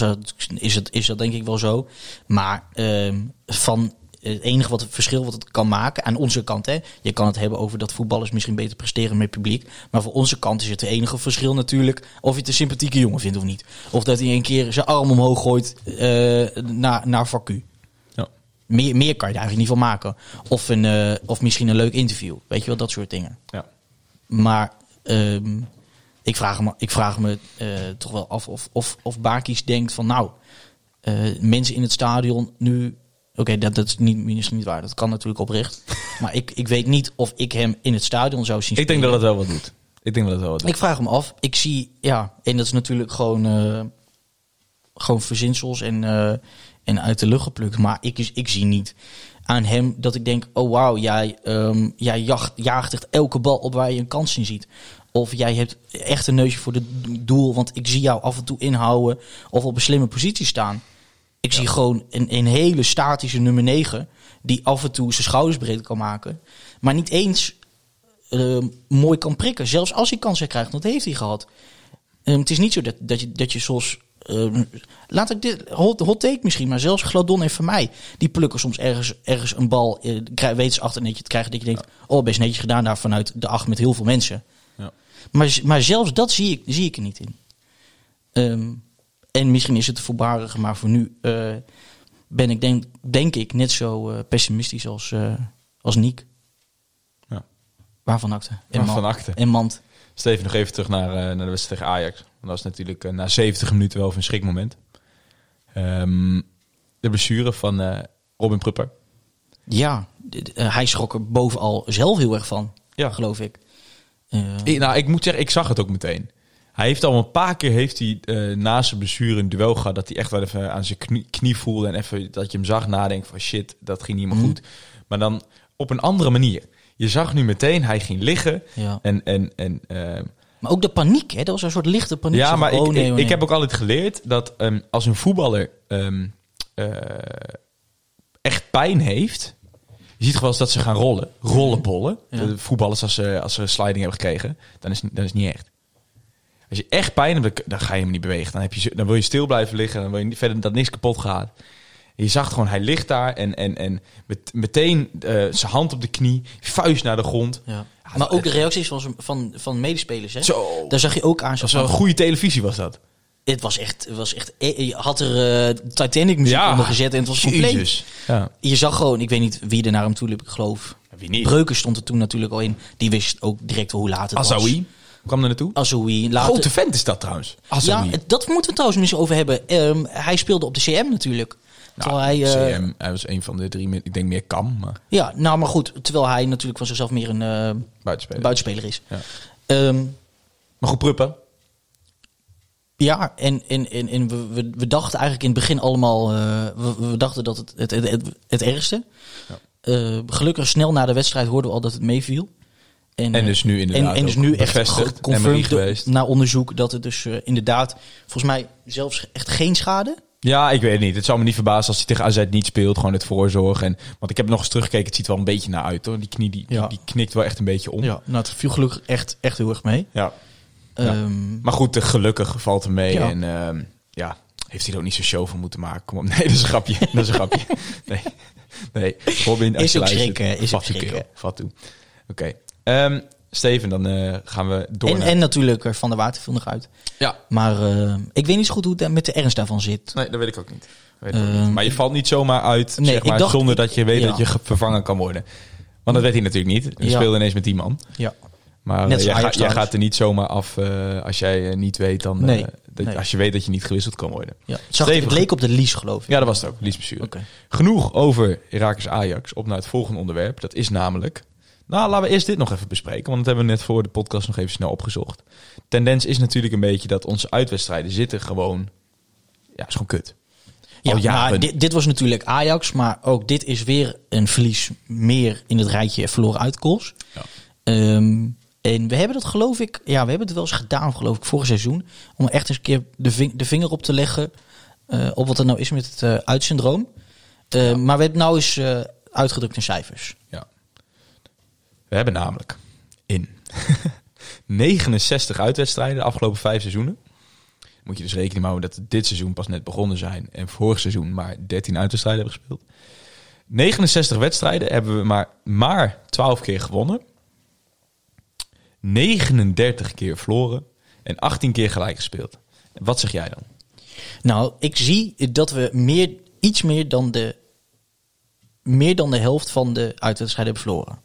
is, het, is dat denk ik wel zo. Maar ehm, van het enige wat het verschil wat het kan maken aan onze kant, hè, je kan het hebben over dat voetballers misschien beter presteren met publiek. Maar voor onze kant is het het enige verschil natuurlijk of je het een sympathieke jongen vindt of niet. Of dat hij een keer zijn arm omhoog gooit eh, naar, naar vacu. Ja. Meer, meer kan je er eigenlijk niet van maken. Of, een, eh, of misschien een leuk interview. Weet je wel, dat soort dingen. Ja. Maar ehm, ik vraag me, ik vraag me eh, toch wel af of, of, of Bakis denkt van nou, eh, mensen in het stadion nu. Oké, dat, dat is niet, misschien niet waar. Dat kan natuurlijk oprecht. maar ik, ik weet niet of ik hem in het stadion zou zien Ik denk dat spelen. het wel wat doet. Ik denk dat het wel wat doet. Ik vraag me af. Ik zie, ja, en dat is natuurlijk gewoon, eh, gewoon verzinsels en, en uit de lucht geplukt. Maar ik, ik zie niet aan hem dat ik denk: oh wauw, jij, ehm, jij jaagt, jaagt echt elke bal op waar je een kans in ziet. Of jij hebt echt een neusje voor het doel, want ik zie jou af en toe inhouden of op een slimme positie staan. Ik zie gewoon een, een hele statische nummer 9 die af en toe zijn schouders breed kan maken, maar niet eens eh, mooi kan prikken. Zelfs als hij kansen krijgt, want dat heeft hij gehad. Ehm, het is niet zo dat, dat, je, dat je zoals. ehm, laat ik dit. Hot, hot take misschien, maar zelfs Gladon en Van mij. Die plukken soms ergens, ergens een bal. eh, krijg- weten ze achter netje te krijgen. Dat je denkt: oh, best netjes gedaan daar vanuit de acht met heel veel mensen. Maar, maar zelfs dat zie ik, zie ik er niet in. Ehm, en misschien is het voorbarig, maar voor nu eh, ben ik denk, denk ik net zo eh, pessimistisch als, eh als Niek. Ja. Waarvan akte? En Waarvan akte. En Mand. Steven, nog even terug naar, naar de wedstrijd tegen Ajax. Want dat was natuurlijk na 70 minuten wel een schrikmoment. Ehm, de blessure van Robin Prupper. Ja, hij schrok er bovenal zelf heel erg van, Ja. geloof ik. Ik, nou, ik moet zeggen, ik zag het ook meteen. Hij heeft al een paar keer heeft hij, eh, na zijn blessure een duel gehad... dat hij echt wel even aan zijn knie, knie voelde... en even dat je hem zag nadenken van shit, dat ging niet meer Mhm. goed. Maar dan op een andere manier. Je zag nu meteen, hij ging liggen. ja. En, en, en, eh, Maar ook de paniek, hè? dat was een soort lichte paniek. ja, maar ik, oh, nee, ik, oh, ik nee. heb ook altijd geleerd dat ehm, als een voetballer ehm, eh, echt pijn heeft... Je ziet gewoon eens dat ze gaan rollen. Rollenbollen. Ja. De voetballers als ze, als ze een sliding hebben gekregen. Dan is, dan is het niet echt. Als je echt pijn hebt, dan, ga je hem niet bewegen. Dan, heb je, dan wil je stil blijven liggen. Dan wil je niet- verder dat niks kapot gaat. En je zag gewoon, hij ligt daar en, en, en met, meteen eh, zijn hand op de knie, vuist naar de grond. Ja. Maar ook de reacties van, van, van medespelers, hè? Zo, Daar zag je ook aan. Zo was wel van, goede televisie was dat. Het was echt, het was echt eh, je had er eh, Titanic muziek onder gezet en het was compleet. Ja. Je zag gewoon, ik weet niet wie er naar hem toe liep, ik geloof. Wie niet? Breuken stond er toen natuurlijk al in. Die wist ook direct hoe laat het was. Azawi kwam er naartoe. Azoui. Later, Grote vent is dat trouwens. ja, Azawi. dat moeten we trouwens misschien over hebben. Ehm, hij speelde op de CM natuurlijk. Terwijl hij, eh, CM, hij was een van de drie, ik denk meer Kam, maar Ja, nou maar goed. Terwijl hij natuurlijk van zichzelf meer een buitenspeler. buitenspeler is. Ja. Ehm, Maar goed, Pruppen. Ja, en, en, en, en we, we, dachten eigenlijk in het begin allemaal, eh, we, we dachten dat het het, het, het, het ergste. Ja. Eh, gelukkig snel na de wedstrijd hoorden we al dat het meeviel. En, En eh, dus nu inderdaad en, en is ook nu echt bevestigd. MRI confirmed geweest. na onderzoek dat het dus eh, inderdaad, volgens mij zelfs echt geen schade. Ja, ik weet het niet. Het zou me niet verbazen als hij tegen AZ niet speelt. Gewoon het voorzorg. En, want ik heb nog eens teruggekeken. Het ziet er wel een beetje naar uit hoor. Die knie die, Ja. die knikt wel echt een beetje om. Ja, nou het viel gelukkig echt, echt heel erg mee. Ja. Ehm, Maar goed, gelukkig valt hem mee. Ja. En ehm, ja, heeft hij er ook niet zo'n show van moeten maken. Kom op. Nee, dat is een grapje. dat is een grapje. Nee. Nee. Robin, als Is je ook luistert, schrikken, is ook schrikken. Vat toe. Oké. Ehm, Steven, dan eh, gaan we door en, naar... en natuurlijk eh, Van der Water viel nog uit. ja. Maar eh, ik weet niet zo goed hoe het daar met de ernst daarvan zit. Nee, dat weet ik ook niet. Weet ik ook niet. Maar je valt niet zomaar uit, Nee, zeg maar, dacht- zonder dat je weet ja. dat je ge- vervangen kan worden. Want dat weet hij natuurlijk niet. Hij Ja. speelde ineens met die man. Ja. Maar eh, jij, Ajax gaat- jij gaat er niet zomaar af eh, als jij eh, niet weet dan... Nee. dat, Nee. Als je weet dat je niet gewisseld kan worden. Ja. Het, zag, het leek op de Lies, geloof ik. Ja, dat was het ook. Lies. Oké. Genoeg over Herakles Ajax. Op naar het volgende onderwerp. Dat is namelijk... Nou, laten we eerst dit nog even bespreken. Want dat hebben we net voor de podcast nog even snel opgezocht. Tendens is natuurlijk een beetje dat onze uitwedstrijden zitten gewoon... Ja, is gewoon kut. Ja, dit, dit was natuurlijk Ajax, maar ook dit is weer een verlies meer in het rijtje verloren uit goals. Ja. Ehm, en we hebben dat geloof ik, ja, we hebben het wel eens gedaan geloof ik vorig seizoen. Om echt eens een keer de, ving- de vinger op te leggen eh, op wat er nou is met het eh uitsyndroom. Eh, Maar we hebben het nou eens uitgedrukt in cijfers. Ja. We hebben namelijk in 69 uitwedstrijden de afgelopen vijf seizoenen. Moet je dus rekening houden dat we dit seizoen pas net begonnen zijn. En vorig seizoen maar 13 uitwedstrijden hebben gespeeld. 69 wedstrijden hebben we maar, maar 12 keer gewonnen. 39 keer verloren. En 18 keer gelijk gespeeld. Wat zeg jij dan? Nou, ik zie dat we meer, iets meer dan de, meer dan de helft van de uitwedstrijden hebben verloren.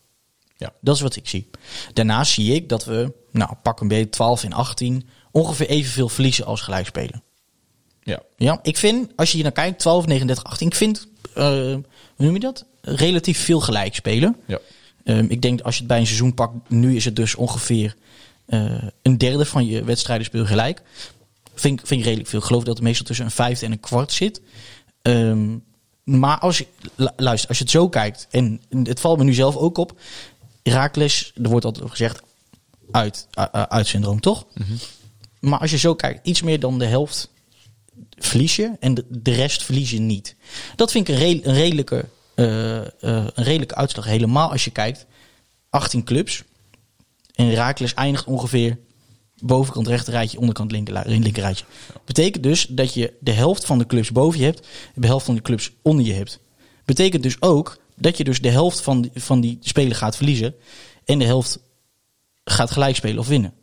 Ja. Dat is wat ik zie. Daarnaast zie ik dat we, nou, pak een beetje 12 en 18, ongeveer evenveel verliezen als gelijk spelen. Ja. Ja, ik vind, als je hier naar kijkt, 12, 39, 18, ik vind, eh, hoe noem je dat? Relatief veel gelijk spelen. Ja. Ehm, ik denk als je het bij een seizoen pakt, nu is het dus ongeveer eh, een derde van je wedstrijden speel gelijk. Vind, vind ik redelijk veel. Ik geloof dat het meestal tussen een vijfde en een kwart zit. Ehm, Maar als je, lu- luister, als je het zo kijkt, en het valt me nu zelf ook op. Herakles, er wordt altijd gezegd, uit, uit syndroom, toch? Maar als je zo kijkt, iets meer dan de helft verlies je en de, de rest verlies je niet. Dat vind ik een, re- een, redelijke, een redelijke uitslag. Helemaal als je kijkt, 18 clubs. En Herakles eindigt ongeveer bovenkant rechter rijtje, onderkant linker, rijtje. Betekent dus dat je de helft van de clubs boven je hebt, de helft van de clubs onder je hebt. Betekent dus ook dat je dus de helft van van die spelen gaat verliezen en de helft gaat gelijk spelen of winnen.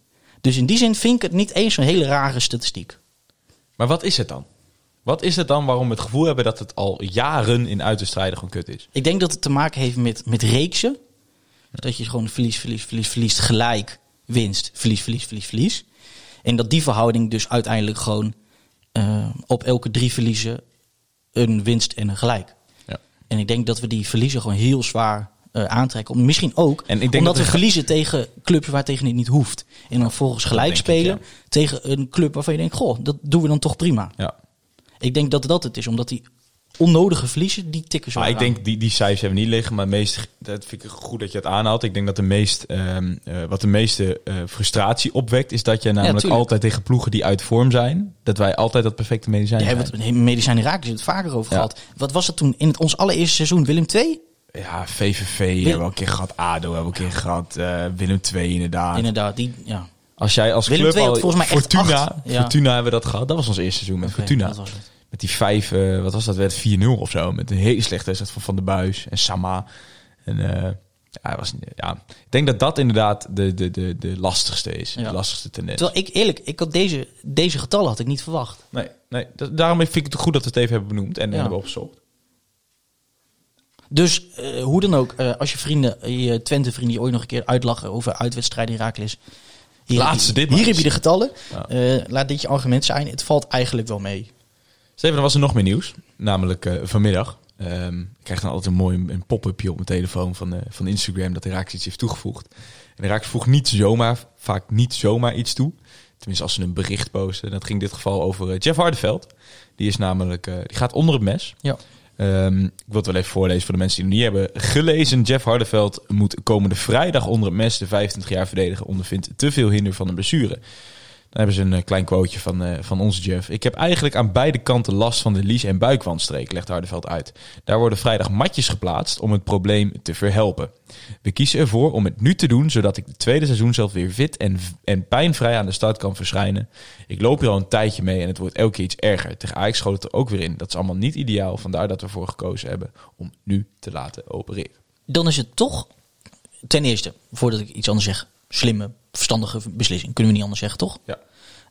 Dus in die zin vind ik het niet eens een hele rare statistiek. Maar wat is het dan? Wat is het dan waarom we het gevoel hebben dat het al jaren in uitwedstrijden gewoon kut is? Ik denk dat het te maken heeft met, met reeksen. Dat je gewoon verlies, verlies, verlies, verliest gelijk, winst, verlies, verlies, verlies, verlies. En dat die verhouding dus uiteindelijk gewoon eh, op elke drie verliezen een winst en een gelijk. Ja. En ik denk dat we die verliezen gewoon heel zwaar eh, aantrekken. Om- Misschien ook En ik denk omdat dat we er- verliezen tegen clubs waar tegen het niet hoeft. En dan volgens gelijk ik, spelen ja. tegen een club waarvan je denkt, goh, dat doen we dan toch prima. Ja. Ik denk dat dat het is, omdat die onnodige verliezen, die tikken zo Maar ik denk, die, die cijfers hebben we niet liggen, maar meest, dat vind ik goed dat je het aanhaalt. Ik denk dat de meest, ehm, eh, wat de meeste eh, frustratie opwekt, is dat je namelijk altijd tegen ploegen die uit vorm zijn, dat wij altijd dat perfecte medicijn hebben het medicijn Raak het vaker over Ja. gehad. Wat was het toen in het, ons allereerste seizoen? Willem II? Ja, VVV hebben we een keer gehad, ADO hebben we een keer gehad, eh, Willem II inderdaad. Inderdaad, die, ja. Als jij als Willem club II had al- volgens mij echt Fortuna, acht. Ja. Fortuna hebben we dat gehad. Dat was ons eerste seizoen met Oké, Fortuna. dat was het. Met die vijf, eh, wat was dat, werd 4-0 of zo. Met een hele slechte wedstrijd van Van der Buis en Sama. En eh, ja, hij was, ja, ik denk dat dat inderdaad de, de, de, de lastigste is. Ja. De lastigste tendens. Terwijl ik eerlijk, ik had deze, deze getallen had ik niet verwacht. Nee, nee dat- daarom vind ik het goed dat we het even hebben benoemd en Ja. hebben opgezocht. Dus eh, hoe dan ook, eh, als je vrienden, je Twente vrienden je ooit nog een keer uitlachen over uitwedstrijden in Herakles. Hier, Laat ze dit maar Hier heb je de getallen. Ja. Eh, laat dit je argument zijn. Het valt eigenlijk wel mee. Steven, er was er nog meer nieuws. Namelijk eh, vanmiddag. Ehm, ik krijg dan altijd een mooi een pop-upje op mijn telefoon van, eh, van Instagram dat Herakles iets heeft toegevoegd. En Herakles voegt niet zomaar, vaak niet zomaar iets toe. Tenminste, als ze een bericht posten. Dat ging in dit geval over Jeff Hardeveld. Die is namelijk, die gaat onder het mes. Ja. Ehm, ik wil het wel even voorlezen voor de mensen die het niet hebben gelezen. Jeff Hardeveld moet komende vrijdag onder het mes. De 25 jaar verdediger ondervindt te veel hinder van een blessure. Hebben ze een eh, klein quoteje van, eh, van onze Jeff. Ik heb eigenlijk aan beide kanten last van de lies- en buikwandstreek, legt Hardeveld uit. Daar worden vrijdag matjes geplaatst om het probleem te verhelpen. We kiezen ervoor om het nu te doen, zodat ik de tweede seizoen zelf weer fit en, en pijnvrij aan de start kan verschijnen. Ik loop hier al een tijdje mee en het wordt elke keer iets erger. Tegen Ajax schoot het er ook weer in. Dat is allemaal niet ideaal, vandaar dat we ervoor gekozen hebben om nu te laten opereren. Dan is het toch, ten eerste, voordat ik iets anders zeg, slimme, verstandige beslissing. Kunnen we niet anders zeggen, toch? Ja.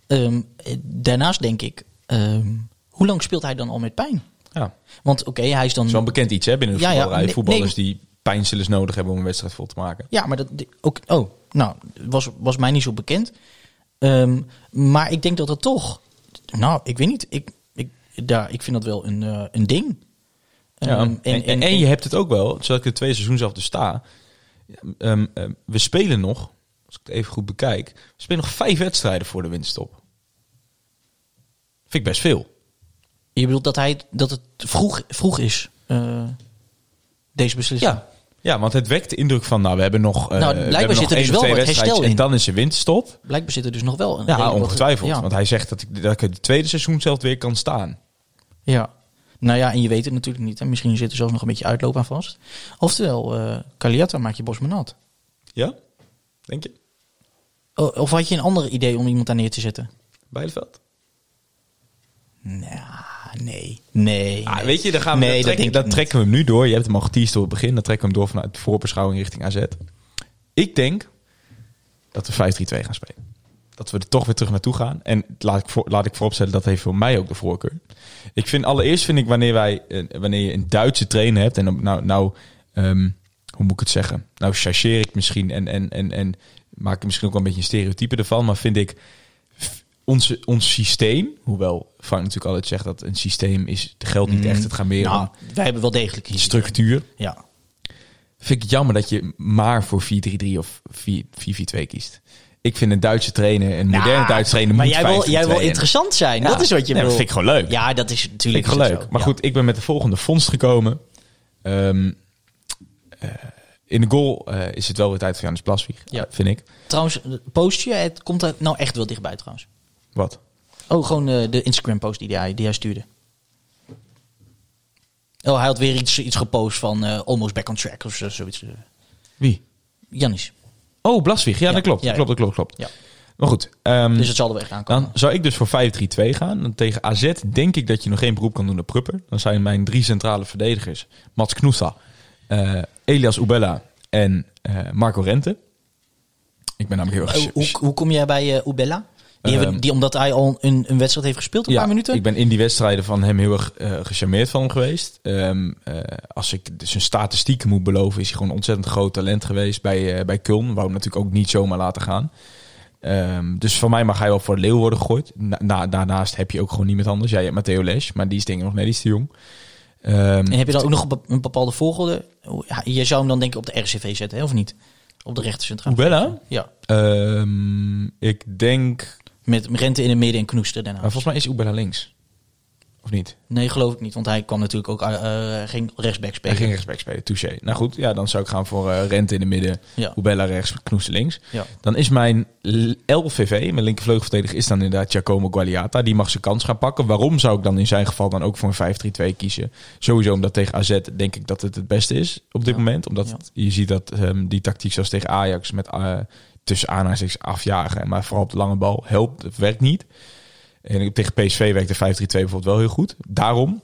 Ehm, eh, daarnaast denk ik, ehm, hoe lang speelt hij dan al met pijn? Ja. Want oké, hij is dan... Dat een bekend iets hè, binnen de Ja, voetballerij. Voetballers nee. die pijnstillers nodig hebben om een wedstrijd vol te maken. Ja, maar dat ook. Oh, nou, was, was mij niet zo bekend. Ehm, maar ik denk dat het toch. Nou, ik weet niet. Ik, ik, daar, ik vind dat wel een, eh, een ding. Ja, en, en, en je hebt het ook wel, zoals ik het tweede seizoen zelf sta. We spelen nog, als ik het even goed bekijk, spelen nog vijf wedstrijden voor de winststop. Vind ik best veel. Je bedoelt dat, hij, dat het vroeg, vroeg is, eh, deze beslissing? Ja. Ja, want het wekt de indruk van, nou, we hebben nog, eh, Nou, blijkbaar zit er dus wel wat herstel in. En dan is er winststop. Blijkbaar zit er dus nog wel een. Ja, wat- ongetwijfeld. Ja. Want hij zegt dat ik, dat ik het tweede seizoen zelf weer kan staan. ja. Nou ja, en je weet het natuurlijk niet. Hè. Misschien zit er zelfs nog een beetje uitloop aan vast. Oftewel, eh Caliata maakt je Bosman nat. Ja? Denk je? Of had je een ander idee om iemand daar neer te zetten? Bijleveld? Nou, nee. Nee. Ah, nee. weet je, dan gaan we, Nee, dat trekken, we hem nu door. Je hebt hem al geteased door het begin. Dan trekken we hem door vanuit de voorbeschouwing richting AZ. Ik denk dat we 5-3-2 gaan spelen. Dat we er toch weer terug naartoe gaan. En laat ik, voor, laat ik vooropstellen, dat heeft voor mij ook de voorkeur. Ik vind allereerst, vind ik, wanneer, wij, wanneer je een Duitse trainer hebt. En nou, nou ehm, hoe moet ik het zeggen? Nou, chargeer ik misschien en, en, en, en maak ik misschien ook wel een beetje een stereotype ervan. Maar vind ik onze, ons systeem, hoewel Frank natuurlijk altijd zegt dat een systeem is, geldt niet echt. Het gaat meer Nou, om wij hebben wel degelijk een structuur. Ja. Vind ik het jammer dat je maar voor 4-3-3 of 4 4-4-2 kiest. ik vind een Duitse trainer, een moderne Ja, Duitse trainer, Maar moet jij wil, 5-3-2 jij wil interessant zijn. Ja, dat is wat je nee, wil. dat vind ik gewoon leuk. Ja, dat is Vind natuurlijk ik gewoon leuk. het. Maar Ja. goed, ik ben met de volgende vondst gekomen. Ehm, eh, in de goal eh, is het wel weer tijd voor Janis Plaswieg, Ja. vind ik. Trouwens, het postje, het komt er nou echt wel dichtbij trouwens. Wat? Oh, gewoon eh, de Instagram post die hij, die hij stuurde. Oh, hij had weer iets, iets gepost van eh, almost back on track of zo, zoiets. eh. Wie? Janis. Oh, Blaswieg. Ja, Ja, dat klopt. ja, dat klopt, dat klopt, klopt. Ja. Maar goed. ehm, Dus het zal er wel echt aankomen. dan zou ik dus voor 5-3-2 gaan. Dan tegen AZ denk ik dat je nog geen beroep kan doen op Prupper. Dan zijn mijn drie centrale verdedigers. Mats Knoesa, eh, Elias Ubella en eh, Marco Rente. Ik ben namelijk heel Oh, erg... hoe, hoe kom jij bij eh Ubella? Die, hebben, Ehm, die omdat hij al een, een wedstrijd heeft gespeeld, een ja, paar minuten? ik ben in die wedstrijden van hem heel erg gecharmeerd van hem geweest. Ehm, eh, als ik dus zijn statistieken moet beloven, is hij gewoon een ontzettend groot talent geweest bij, eh bij Kuln. Wou hem natuurlijk ook niet zomaar laten gaan. Ehm, dus voor mij mag hij wel voor de leeuw worden gegooid. Na, na- daarnaast heb je ook gewoon niemand anders. Jij hebt Matteo Lesch, maar die is denk ik nog net iets te jong. Ehm, En heb je dan ook nog een- bepaalde volgorde? Ja, Je zou hem dan denk ik op de RCV zetten, hè, of niet? Op de rechter centraal. Ubella? Ja. ehm, ik denk... Met Rente in het midden en Knoester daarna. Maar volgens mij is Ubella links. Of niet? Nee, geloof ik niet. Want hij kwam natuurlijk ook eh, geen rechtsback Hij spelen. ging rechtsback spelen, touché. Nou goed, ja, dan zou ik gaan voor eh, Rente in de midden, Ja. Ubella rechts, Knoester links. Ja. Dan is mijn LVV, mijn linkervleugelverdediger, is dan inderdaad Giacomo Gualiata. Die mag zijn kans gaan pakken. Waarom zou ik dan in zijn geval dan ook voor een 5-3-2 kiezen? Sowieso omdat tegen AZ denk ik dat het het beste is op dit Ja. moment. Omdat Ja. je ziet dat ehm, die tactiek zoals tegen Ajax met eh, tussen aanhalingstekens afjagen, maar vooral op de lange bal helpt. Het werkt niet. En tegen PSV werkt de 5-3-2 bijvoorbeeld wel heel goed. Daarom,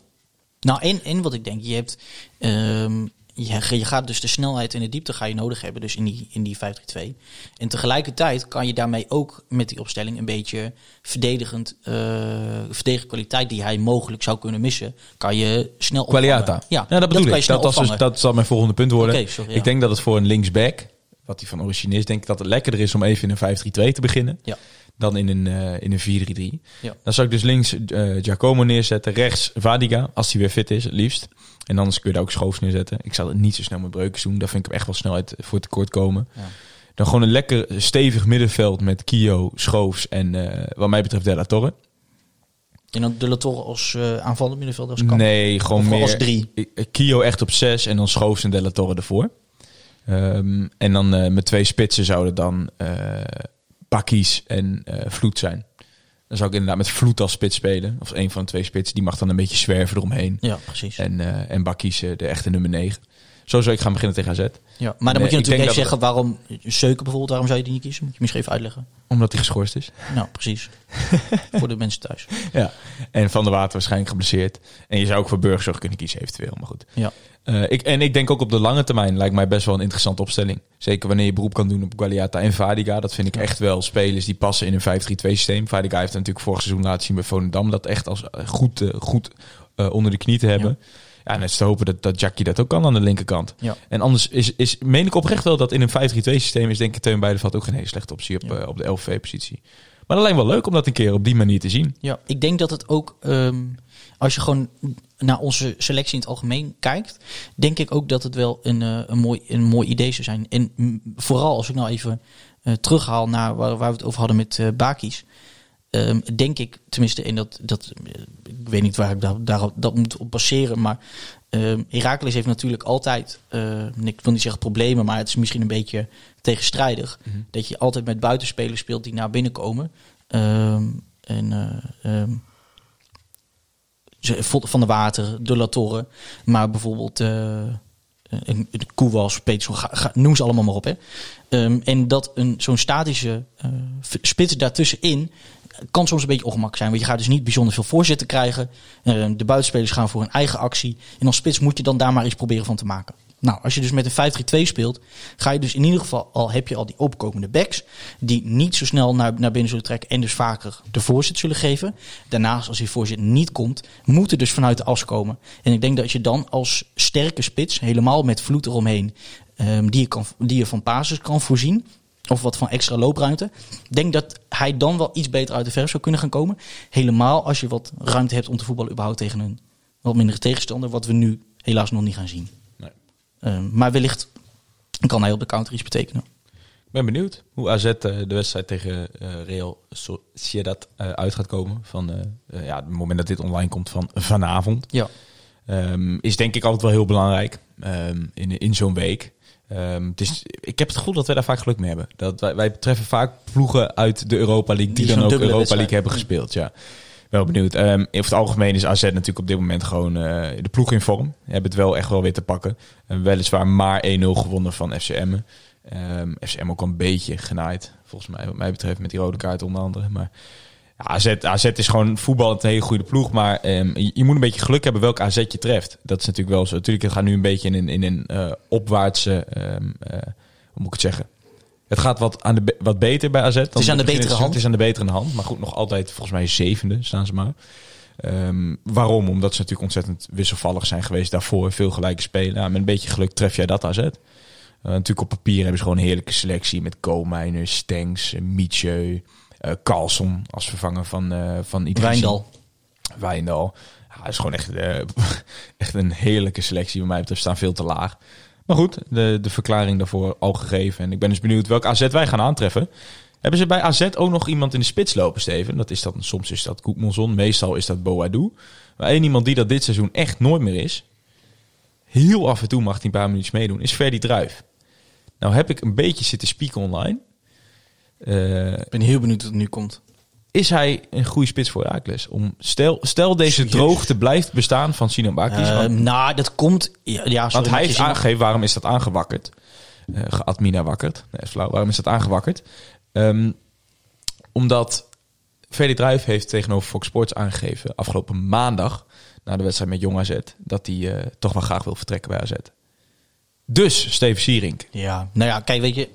Nou, en, en wat ik denk, je hebt... ehm, je, je gaat dus de snelheid en de diepte ga je nodig hebben, dus in die, in die 5-3-2. En tegelijkertijd kan je daarmee ook met die opstelling een beetje verdedigend, eh verdedigende kwaliteit die hij mogelijk zou kunnen missen, kan je snel opvangen. Gualiata. Ja, dat bedoel je ik. Dat, was dus, dat zal mijn volgende punt worden. Sorry, ja. Ik denk dat het voor een linksback, wat hij van origine is, denk ik dat het lekkerder is om even in een 5-3-2 te beginnen. Ja. Dan in een, eh, in een 4-3-3. Ja. Dan zou ik dus links eh, Giacomo neerzetten. Rechts Vadiga, als hij weer fit is, het liefst. En anders kun je daar ook Schoofs neerzetten. Ik zal het niet zo snel met Breukers doen. Daar vind ik hem echt wel snelheid voor tekort komen. Ja. Dan gewoon een lekker stevig middenveld met Kio, Schoofs en eh, wat mij betreft Della Torre. En dan de Latorre als eh aanvallend middenveld als kan. Nee, gewoon Of meer... als drie. Kio echt op zes en dan Schoofs en Della Torre ervoor. Ehm, en dan met twee spitsen zouden dan Bakkies en eh Vloed zijn. Dan zou ik inderdaad met Vloed als spits spelen. Of een van de twee spitsen. Die mag dan een beetje zwerven eromheen. Ja, precies. En, eh en Bakkies eh, de echte nummer 9. Zo zou ik gaan beginnen tegen AZ. ja, maar dan moet je natuurlijk even zeggen waarom Zeuken bijvoorbeeld, waarom zou je die niet kiezen? Moet je misschien even uitleggen. Omdat hij geschorst is. Nou, precies. Voor de mensen thuis. Ja. En Van der Water waarschijnlijk geblesseerd. En je zou ook voor Burgzorg kunnen kiezen eventueel. Maar goed. Ja. Eh, ik, en ik denk ook op de lange termijn lijkt mij best wel een interessante opstelling. Zeker wanneer je beroep kan doen op Gualiata en Vadiga. Dat vind ik echt wel spelers die passen in een 5-3-2 systeem. Vadiga heeft natuurlijk vorig seizoen laten zien bij Volendam. Dat echt als eh, goed, eh, goed onder de knie te hebben. Ja. en het is te hopen dat, dat Jackie dat ook kan aan de linkerkant. Ja. En anders is, is, meen ik oprecht wel dat in een 5-3-2 systeem is denk ik Teun Beideveld ook geen hele slechte optie op, Ja. op de LV-positie. Maar dat lijkt wel leuk om dat een keer op die manier te zien. Ja, ik denk dat het ook, ehm, als je gewoon naar onze selectie in het algemeen kijkt, denk ik ook dat het wel een, eh, een, mooi, een mooi idee zou zijn. En vooral als ik nou even eh, terughaal naar waar, waar we het over hadden met eh Bakis. ehm, denk ik, tenminste, en dat, dat, ik weet niet waar ik daar, daar, dat moet op baseren, maar ehm Heracles heeft natuurlijk altijd, eh, ik wil niet zeggen problemen, maar het is misschien een beetje tegenstrijdig, dat je altijd met buitenspelers speelt die naar binnen komen. Ehm, en Van de Water, De La Torre, maar bijvoorbeeld eh een, een Koewas, noem ze allemaal maar op. Hè. Ehm, en dat een, zo'n statische eh, spits daartussenin kan soms een beetje ongemak zijn. Want je gaat dus niet bijzonder veel voorzetten krijgen. Ehm, de buitenspelers gaan voor een eigen actie. En als spits moet je dan daar maar iets proberen van te maken. Nou, als je dus met een 5-3-2 speelt, ga je dus in ieder geval al heb je al die opkomende backs die niet zo snel naar, naar binnen zullen trekken en dus vaker de voorzet zullen geven. Daarnaast, als die voorzet niet komt, moet er dus vanuit de as komen. En ik denk dat je dan als sterke spits, helemaal met vloed eromheen, ehm, die, je kan, die je van basis kan voorzien, of wat van extra loopruimte. Ik denk dat hij dan wel iets beter uit de verf zou kunnen gaan komen. Helemaal als je wat ruimte hebt om te voetballen überhaupt tegen een wat mindere tegenstander, wat we nu helaas nog niet gaan zien. Ehm, maar wellicht kan hij op de counter iets betekenen. ben benieuwd hoe AZ eh, de wedstrijd tegen eh, Real Sociedad eh, uit gaat komen. Van ja, het moment dat dit online komt van vanavond. Ja. Ehm, is denk ik altijd wel heel belangrijk ehm, in, in zo'n week. Het is, ik heb het gevoel dat wij daar vaak geluk mee hebben. Dat wij, wij treffen vaak ploegen uit de Europa League die, Die dan ook Europa League hebben gespeeld. Ja. Wel benieuwd. Ehm over het algemeen is AZ natuurlijk op dit moment gewoon eh, de ploeg in vorm. Hebben het wel echt wel weer te pakken. En weliswaar maar 1-0 gewonnen van FCM. Ehm FCM ook een beetje genaaid, volgens mij, wat mij betreft, met die rode kaart onder andere. Maar ja, AZ, AZ is gewoon voetbal een hele goede ploeg. Maar ehm, je, moet een beetje geluk hebben welke AZ je treft. Dat is natuurlijk wel zo. Natuurlijk, het gaat nu een beetje in een, in een eh, opwaartse... eh, hoe moet ik het zeggen? Het gaat wat, aan de, wat beter bij AZ. dan is aan de betere het- hand. Het is aan de betere hand. Maar goed, nog altijd volgens mij zevende staan ze maar. Ehm, waarom? Omdat ze natuurlijk ontzettend wisselvallig zijn geweest daarvoor. Veel gelijke spelen. Nou, met een beetje geluk tref jij dat AZ. Eh, natuurlijk op papier hebben ze gewoon een heerlijke selectie. Met Koolmeijner, Stengs, eh, Mietje, eh Carlson als vervanger van, eh van Idrissi. Wijndal. Wijndal. Ja, het is gewoon echt, echt een heerlijke selectie. Bij mij betreft staan veel te laag. Maar goed, de, de verklaring daarvoor al gegeven. En ik ben dus benieuwd welk AZ wij gaan aantreffen. Hebben ze bij AZ ook nog iemand in de spits lopen, Steven? Dat is dat, soms is dat Koekmonzon, meestal is dat Boadou. Maar één iemand die dat dit seizoen echt nooit meer is... heel af en toe mag hij een paar minuutjes meedoen, is Ferdy Druif. Nou heb ik een beetje zitten spieken online. Eh, Ik ben heel benieuwd wat het nu komt. Is hij een goede spits voor Herakles? Om stel, stel deze droogte blijft bestaan van Sinan Bakis. Eh, nou, dat komt... Ja, ja, sorry, want hij heeft aangegeven waarom is dat aangewakkerd. Eh geadmina wakkerd. Nee, is flauw. Waarom is dat aangewakkerd? Ehm, omdat Ferdy Druijf heeft tegenover Fox Sports aangegeven... afgelopen maandag, na de wedstrijd met Jong AZ... dat hij eh, toch wel graag wil vertrekken bij AZ. Dus, Steven Sierink. Ja, nou ja, kijk, weet je...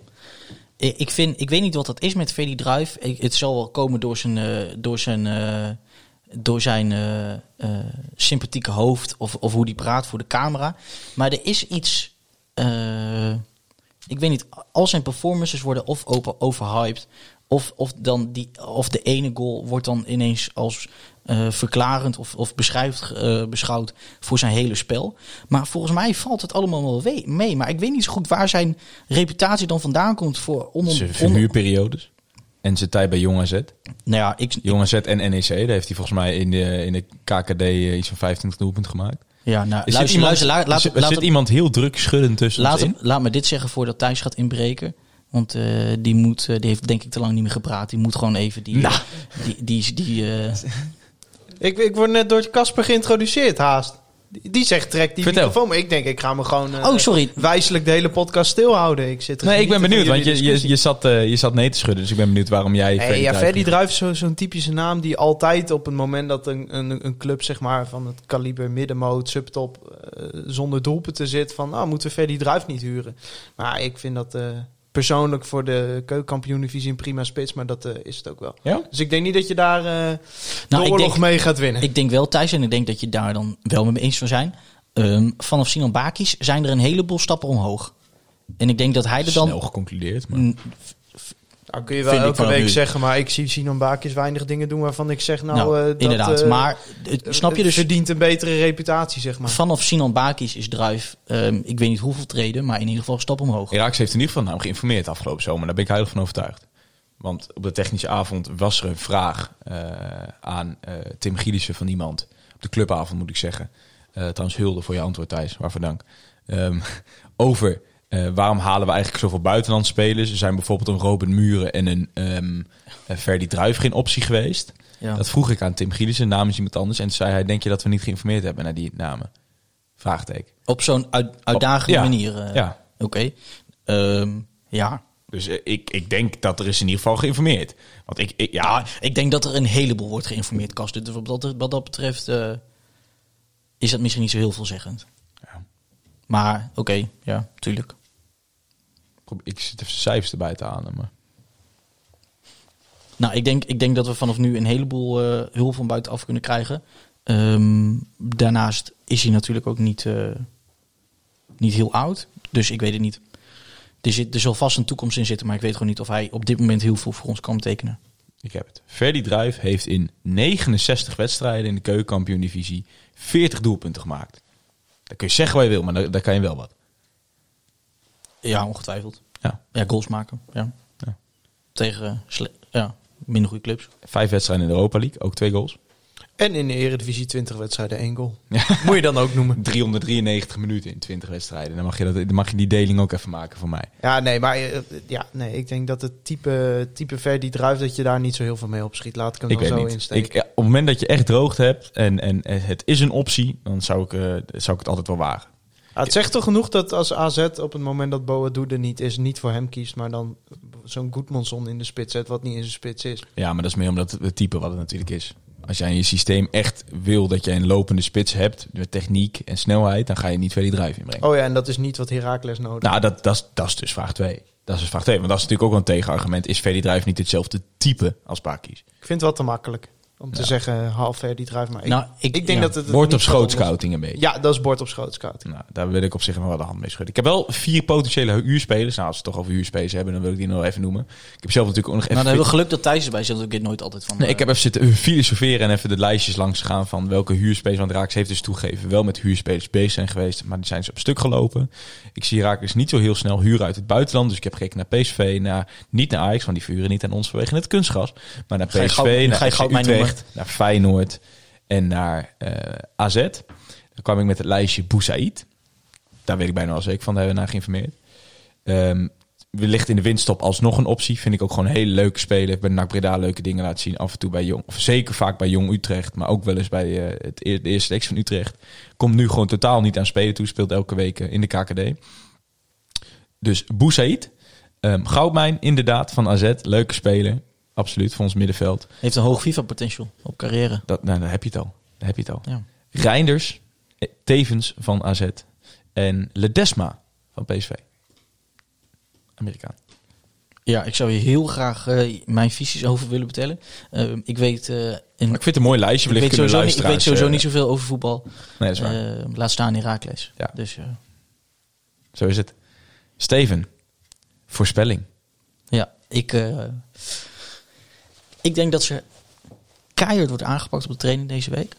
Ik, ik vind, ik weet niet wat dat is met Ferdy Druif. Ik, het zal wel komen door zijn, eh, door zijn, eh, door zijn eh, eh, sympathieke hoofd of, of hoe die praat voor de camera. Maar er is iets... eh, ik weet niet, al zijn performances worden of open overhyped... Of, of, dan die, of de ene goal wordt dan ineens als eh, verklarend of, of beschrijft, eh, beschouwd voor zijn hele spel. Maar volgens mij valt het allemaal wel we- mee. Maar ik weet niet zo goed waar zijn reputatie dan vandaan komt voor Zijn verhuurperiodes. En zijn tijd bij Jong AZ. Nou ja, ik, Jong AZ en NEC. Daar heeft hij volgens mij in de, in de KKD eh, iets van 25 doelpunten gemaakt. ja, nou, Er zit luister, iemand, luister, laat, er laat, zit, laat, zit iemand heel druk schuddend tussen laat, ons in. hem- laat me dit zeggen voordat Thijs gaat inbreken. Want eh, die, moet, eh, die heeft denk ik te lang niet meer gepraat. Die moet gewoon even die... Nou. die, die, die, eh, Ik, ik word net door Casper geïntroduceerd, haast. Die, zegt, trek die Vertel. microfoon. Maar ik denk, ik ga me gewoon eh, Oh, sorry. wijselijk de hele podcast stilhouden. Ik zit Nee, ik ben benieuwd, want je, je, je, zat, eh, je zat nee te schudden. Dus ik ben benieuwd waarom jij Hey, ja, Ferdy hebt. Druijf is zo- zo'n typische naam die altijd op het moment dat een, een, een club zeg maar, van het kaliber middenmoot, subtop, eh, zonder doelpunten zit van, nou moeten we Ferdy Druijf niet huren. Maar ik vind dat eh, persoonlijk voor de keukenkampioen-divisie een prima spits, maar dat eh, is het ook wel. Ja? Dus ik denk niet dat je daar eh Nou, de ik oorlog denk- mee gaat winnen. Ik denk wel, Thijs, en ik denk dat je daar dan wel met me eens van zijn. Ehm, vanaf Sinan Bakis zijn er een heleboel stappen omhoog. En ik denk dat hij er dan... Snel geconcludeerd. Maar... Nou, kun je wel ik elke week nu. zeggen, maar ik zie Sinan Bakis weinig dingen doen waarvan ik zeg, nou, nou, eh, dat, inderdaad. eh, maar het- snap je dus... verdient een betere reputatie, zeg maar. Vanaf Sinan Bakis is Druif, ehm, ik weet niet hoeveel treden, maar in ieder geval een stap omhoog. Iraaks heeft in ieder geval nou geïnformeerd afgelopen zomer. Daar ben ik heilig van overtuigd. Want op de technische avond was er een vraag eh, aan eh, Tim Gielissen van iemand. Op de clubavond moet ik zeggen. Eh trouwens hulde voor je antwoord Thijs, waarvoor dank. Ehm, over eh, waarom halen we eigenlijk zoveel buitenlandse spelers. Er zijn bijvoorbeeld een Robin Muren en een eh, Ferdy Druif geen optie geweest. Ja. Dat vroeg ik aan Tim Gielissen namens iemand anders. En toen zei hij, denk je dat we niet geïnformeerd hebben naar die namen? Vraagteken. Op zo'n uit, uitdagende Ja. manier. eh, Ja. Oké. Ehm, ja. Dus ik, ik denk dat er is in ieder geval geïnformeerd. Want ik, ik ja, Ja, ik denk dat er een heleboel wordt geïnformeerd, Kast. Dus wat dat, wat dat betreft is dat misschien niet zo heel veelzeggend. Maar oké, ja, tuurlijk. ik zit even cijfers erbij te halen. Maar Nou, ik denk, ik denk dat we vanaf nu een heleboel eh, hulp van buitenaf kunnen krijgen. Ehm, daarnaast is hij natuurlijk ook niet, eh, niet heel oud. Dus ik weet het niet. Er, zit, er zal vast een toekomst in zitten, maar ik weet gewoon niet of hij op dit moment heel veel voor ons kan betekenen. ik heb het. Ferdy Druijf heeft in 69 wedstrijden in de keukenkampioen-divisie 40 doelpunten gemaakt. Dat kun je zeggen wat je wil, maar daar, daar kan je wel wat. Ja, ongetwijfeld. Ja. Ja, goals maken. Ja. Ja. Tegen ja, minder goede clubs. Vijf wedstrijden in de Europa League, ook twee goals. En in de Eredivisie 20 wedstrijden één goal. Ja. Moet je dan ook noemen. 393 minuten in 20 wedstrijden. Dan mag je, dat, dan mag je die deling ook even maken voor mij. Ja, nee, maar eh, ja, nee, ik denk dat het type, type Verdi druift dat je daar niet zo heel veel mee opschiet. Laat ik hem Ik dan zo niet. insteken. Ik, ja, op het moment dat je echt droogte hebt en, en het is een optie, dan zou ik, eh, zou ik het altijd wel wagen. Het zegt toch genoeg dat als AZ op het moment dat Boadu er niet is, niet voor hem kiest, maar dan zo'n Goedmanson in de spits zet, wat niet in zijn spits is. Ja, maar dat is meer omdat het type wat het natuurlijk is. Als jij in je systeem echt wil dat jij een lopende spits hebt, met techniek en snelheid, dan ga je niet verder die drive inbrengen. Oh ja, en dat is niet wat Heracles nodig Nou, dat, dat, is- dat is dus vraag 2. Dat is dus vraag 2. Want dat is natuurlijk ook wel een tegenargument. Is Verdi Drive niet hetzelfde type als Bakies? Ik vind het wel te makkelijk om te Ja. zeggen half Verdi druift, maar ik, Nou, ik, ik- denk ja. dat het... Wordt op onderzoeken. schootscouting een beetje. Ja, dat is bord op schootscouting. Nou, daar wil ik op zich nog wel de hand mee schudden. Ik heb wel vier potentiële huurspelers. Nou, als we het toch over huurspelers hebben, dan wil ik die nog even noemen. Ik heb zelf natuurlijk ook nog even... Nou, dan hebben we geluk dat Thijs erbij zit, want ik weet nooit altijd van... Nee, eh, ik heb even zitten filosoferen en even de lijstjes langs gegaan van welke huurspelers. Want Raaks heeft dus toegegeven wel met huurspelers bezig zijn geweest, maar die zijn ze op stuk gelopen. Ik zie Raaks niet zo heel snel huren uit het buitenland. Dus ik heb gekeken naar PSV, naar, niet naar Ajax, want die verhuren niet aan ons vanwege het kunstgras. Maar naar Ga je PSV, goud- naar ga je FC goud mij Naar Feyenoord en naar eh, AZ. Dan kwam ik met het lijstje Boussaïd. Daar weet ik bijna wel zeker van, daar hebben we naar geïnformeerd. Ehm wellicht in de winststop alsnog een optie. Vind ik ook gewoon hele leuke. Heeft bij NAC Breda leuke dingen laten zien. Af en toe bij Jong. Of zeker vaak bij Jong Utrecht. Maar ook wel eens bij eh, het, de eerste selectie van Utrecht. Komt nu gewoon totaal niet aan spelen toe. Speelt elke week eh, in de KKD. Dus Boussaïd. Ehm Goudmijn inderdaad van AZ. Leuke speler. Absoluut voor ons middenveld. Heeft een hoog FIFA-potential op carrière. Dat, nou, daar heb je het al. Daar heb je het al. Ja. Reinders. eh, Tevens van AZ. En Ledesma van PSV. Amerikaan. Ja, ik zou je heel graag eh, mijn visies over willen vertellen. Eh, ik weet... Maar ik vind het een mooi lijstje. ik weet sowieso, niet, ik weet sowieso niet zoveel over voetbal. Nee, dat is waar. Laat staan in Herakles. Ja. Dus Zo is het. Steven, voorspelling. ja, ik, ik denk dat ze keihard wordt aangepakt op de training deze week.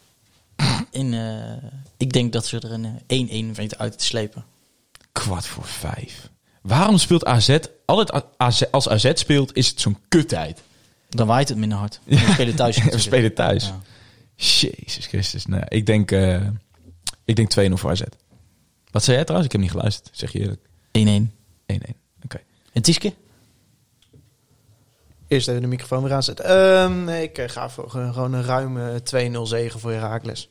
En eh, ik denk dat ze er een eh, 1-1 weten uit te slepen. Kwart voor vijf. Waarom speelt AZ altijd AZ, als AZ speelt is het zo'n kuttijd? Dan waait het minder hard. We spelen thuis We spelen thuis. Ja. Jezus Christus. Nou, ik denk, eh ik denk 2-0 voor AZ. Wat zei jij trouwens? Ik heb niet geluisterd. Zeg je eerlijk. 1-1. 1-1. Oké. En Tieske? Eerst even de microfoon weer aanzetten. Ehm, nee, ik eh, ga voor eh, gewoon een ruime 2-0 zegen voor Heracles.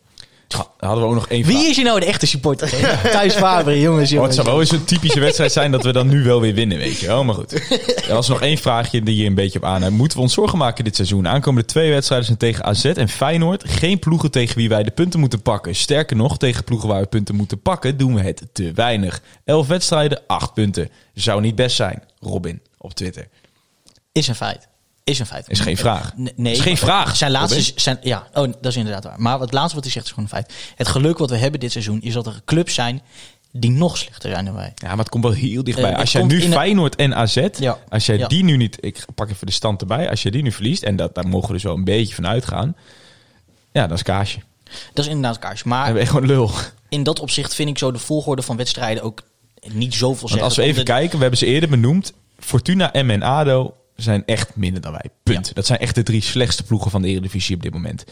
Ha- Hadden we ook nog één Wie vraag. is hier nou de echte supporter? Thijs Faber, jongens, Oh, het zou wel eens een typische wedstrijd zijn dat we dan nu wel weer winnen, weet je wel. Maar goed. Er was nog één vraagje die je een beetje op aan. Moeten we ons zorgen maken dit seizoen? Aankomende twee wedstrijden zijn tegen AZ en Feyenoord. Geen ploegen tegen wie wij de punten moeten pakken. Sterker nog, tegen ploegen waar we punten moeten pakken, doen we het te weinig. Elf wedstrijden, acht punten. Zou niet best zijn. Robin op Twitter. Is een feit. Is een feit. Is geen vraag. Nee, nee, Is geen vraag, Zijn laatste, zijn, ja, oh, dat is inderdaad waar. Maar het laatste wat hij zegt is gewoon een feit. Het geluk wat we hebben dit seizoen is dat er clubs zijn die nog slechter zijn dan wij. Ja, maar het komt wel heel dichtbij. Eh, als jij nu Feyenoord en AZ, Ja. als jij Ja. die nu niet... Ik pak even de stand erbij. Als je die nu verliest, en dat, daar mogen we dus wel een beetje van uitgaan. Ja, dat is kaasje. Dat is inderdaad kaars. Dan Maar je gewoon lul. in dat opzicht vind ik zo de volgorde van wedstrijden ook niet zoveel Want zeggen. als we even kijken, we hebben ze eerder benoemd. Fortuna, M en ADO zijn echt minder dan wij. Punt. Ja. Dat zijn echt de drie slechtste ploegen van de Eredivisie op dit moment.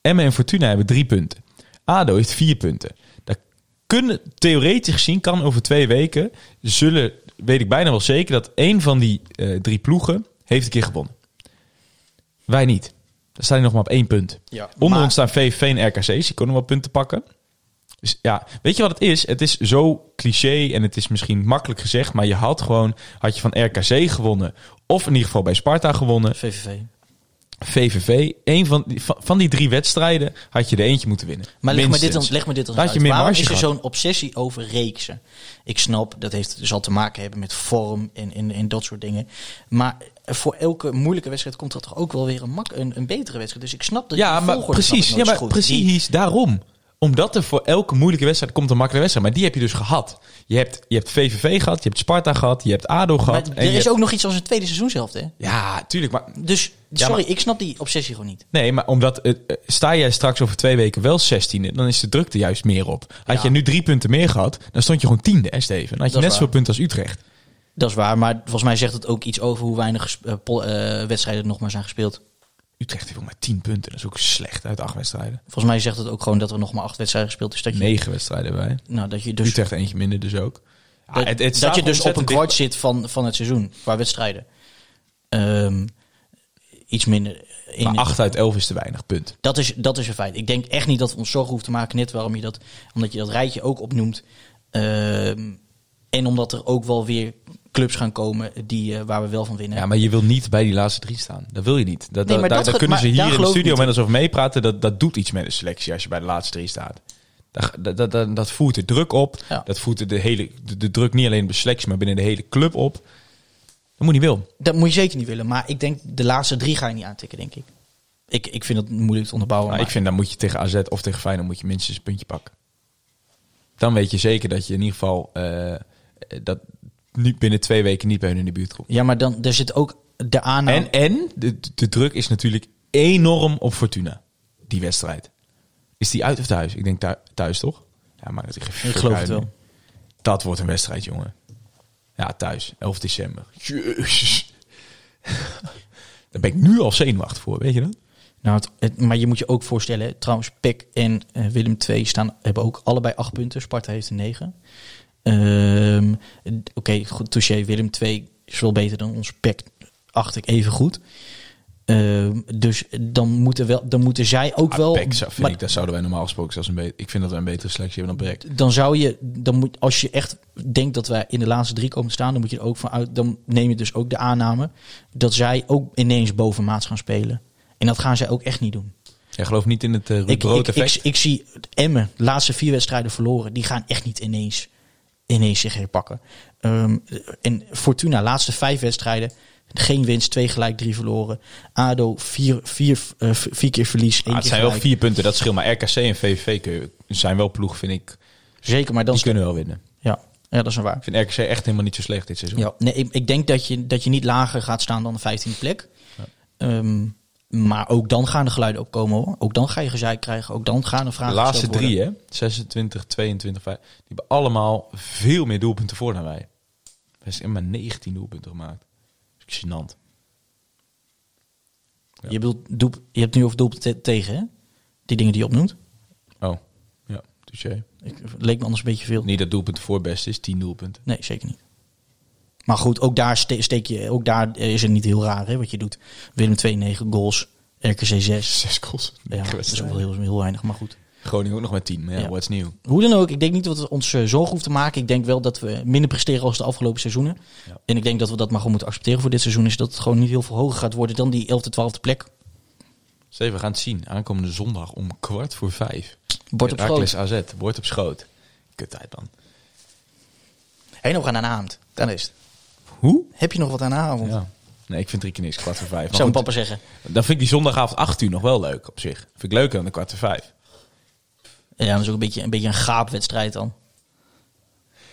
Emmen en Fortuna hebben drie punten. ADO heeft vier punten. Dat kunnen, theoretisch gezien kan over twee weken... zullen, weet ik bijna wel zeker... dat één van die eh, drie ploegen heeft een keer gewonnen. Wij niet. Dan staan die nog maar op één punt. Ja, Onder maar- ons staan VVV en RKC's. Die kunnen wel punten pakken. Dus ja, weet je wat het is? Het is zo cliché en het is misschien makkelijk gezegd, maar je had gewoon, had je van RKC gewonnen, of in ieder geval bij Sparta gewonnen, VVV. VVV, een van die, van, die drie wedstrijden had je er eentje moeten winnen. Maar leg me, dit dan, leg me dit dan Laat je Waarom is er zo'n obsessie over reeksen? Ik snap, dat heeft zal te maken hebben met vorm en, en, en dat soort dingen. Maar voor elke moeilijke wedstrijd komt er toch ook wel weer een, mak, een, een betere wedstrijd. Dus ik snap dat Ja, maar precies, ja, maar precies daarom. Omdat er voor elke moeilijke wedstrijd komt een makkelijke wedstrijd. Maar die heb je dus gehad. Je hebt, je hebt VVV gehad, je hebt Sparta gehad, je hebt ADO gehad. maar en er is hebt- ook nog iets als een tweede seizoen zelf, hè? Ja, tuurlijk. Maar Dus, Ja, sorry, maar- ik snap die obsessie gewoon niet. Nee, maar omdat eh, eh, sta jij straks over twee weken wel 16e, dan is de drukte juist meer op. Had Ja. je nu drie punten meer gehad, dan stond je gewoon tiende, hè, Steven? Dan had je net waar. zoveel punten als Utrecht. Dat is waar, maar volgens mij zegt het ook iets over hoe weinig eh, wedstrijden er nog maar zijn gespeeld. Utrecht heeft ook maar 10 punten. Dat is ook slecht uit acht wedstrijden. Volgens mij zegt het ook gewoon dat er nog maar acht wedstrijden gespeeld is. Dat je, Negen wedstrijden bij. nou, dat je dus, Utrecht eentje minder dus ook. Dat, het- het dat staat je dus op een kwart zit van, van het seizoen qua wedstrijden. Ehm, iets minder. In, Maar 8 uit 11 is te weinig, punt. Dat is, dat is een feit. Ik denk echt niet dat we ons zorgen hoeven te maken. Net waarom je dat, omdat je dat rijtje ook opnoemt. Ehm, en omdat er ook wel weer clubs gaan komen die, eh, waar we wel van winnen. Ja, maar je wil niet bij die laatste drie staan. Dat wil je niet. Dat, Nee, maar daar, dat daar ge- kunnen maar ze hier in de studio met ons over meepraten. Dat, dat doet iets met de selectie als je bij de laatste drie staat. Dat, dat, dat, dat, dat voert de druk op. Ja. Dat voert de, hele, de, de druk niet alleen bij de selectie, maar binnen de hele club op. Dat moet niet wil. Dat moet je zeker niet willen. Maar ik denk, de laatste drie ga je niet aantikken, denk ik. Ik, ik vind het moeilijk te onderbouwen. Maar maar ik vind dan moet je tegen AZ of tegen Feyenoord moet je minstens een puntje pakken. Dan weet je zeker dat je in ieder geval eh, dat niet binnen twee weken niet bij hun in de buurt komt. Ja, maar dan, er zit ook de aanname... En, en de, de druk is natuurlijk enorm op Fortuna. Die wedstrijd. Is die uit of thuis? Ik denk thu- thuis, toch? Ja, maar dat is geen ik geloof het wel. Dat wordt een wedstrijd, jongen. Ja, thuis. 11 december. Jezus. Daar ben ik nu al zenuwachtig voor, weet je dat? Nou, het, het- maar je moet je ook voorstellen, trouwens, Peck en eh, Willem II staan, hebben ook allebei acht punten. Sparta heeft er negen. Ehm, Oké, goed, touché. Willem II is wel beter dan ons Peck, acht ik even goed. Ehm, dus dan moeten, wel, dan moeten zij ook wel... Ah, zou- vind maar ik, dat zouden wij normaal gesproken zelfs een beter... Ik vind dat we een betere selectie hebben dan Brecht. dan zou je, dan moet, als je echt denkt dat wij in de laatste drie komen te staan, dan moet je er ook vanuit, dan neem je dus ook de aanname dat zij ook ineens bovenmaats gaan spelen. En dat gaan zij ook echt niet doen. Jij gelooft niet in het uh, Ruud Ik, Brood ik, ik, effect? ik zie Emmen, de laatste vier wedstrijden verloren. Die gaan echt niet ineens, ineens zich herpakken. Ehm, en Fortuna, laatste vijf wedstrijden. Geen winst, twee gelijk, drie verloren. ADO, vier, vier, eh, vier keer verlies, één Ah, het keer zijn wel vier punten, dat scheelt. Maar RKC en VVV zijn wel ploeg, vind ik. Zeker, maar dan... Die kunnen wel winnen. Ja, ja, dat is een waar. Ik vind RKC echt helemaal niet zo slecht dit seizoen. Ja, nee, ik, ik denk dat je, dat je niet lager gaat staan dan de 15e plek. Ehm, maar ook dan gaan de geluiden opkomen hoor. Ook dan ga je gezeik krijgen. Ook dan gaan er De vragen laatste gesteld worden. drie, hè? 26, 22, 5. Die hebben allemaal veel meer doelpunten voor dan wij. Wij hebben maar 19 doelpunten gemaakt. Dat is gênant. Je, bedoelt, doel, je hebt nu over doelpunten te- tegen hè? Die dingen die je opnoemt. Oh, ja, touché. Ik, leek me anders een beetje veel. Niet dat doelpunten voor best is, 10 doelpunten. Nee, zeker niet. Maar goed, ook daar ste- steek je, ook daar is het niet heel raar hè, wat je doet. Willem 2, 9 goals. RKC 6. Zes goals. Ja, dat is ook wel heel, heel weinig, maar goed. Groningen ook nog met 10. Maar ja, Ja. what's new? Hoe dan ook, ik denk niet dat we ons eh, zorgen hoeven te maken. Ik denk wel dat we minder presteren als de afgelopen seizoenen. Ja. En ik denk dat we dat maar gewoon moeten accepteren voor dit seizoen. Is dat het gewoon niet heel veel hoger gaat worden dan die 11e, 12e plek. Steven, we gaan het zien. Aankomende zondag om kwart voor vijf. Bord op Heracles schoot. AZ. Bord op schoot. Kut uit, man. Hé, nog aan de avond. Dan is het. Hoe? Heb je nog wat aan de avond? Ja. Nee, ik vind drie keer niks. Kwart voor vijf. Maar Zou goed, mijn papa zeggen. Dan vind ik die zondagavond 8 uur nog wel leuk op zich. Vind ik leuker dan de kwart voor vijf. Ja, dat is ook een beetje een, beetje een gaapwedstrijd dan.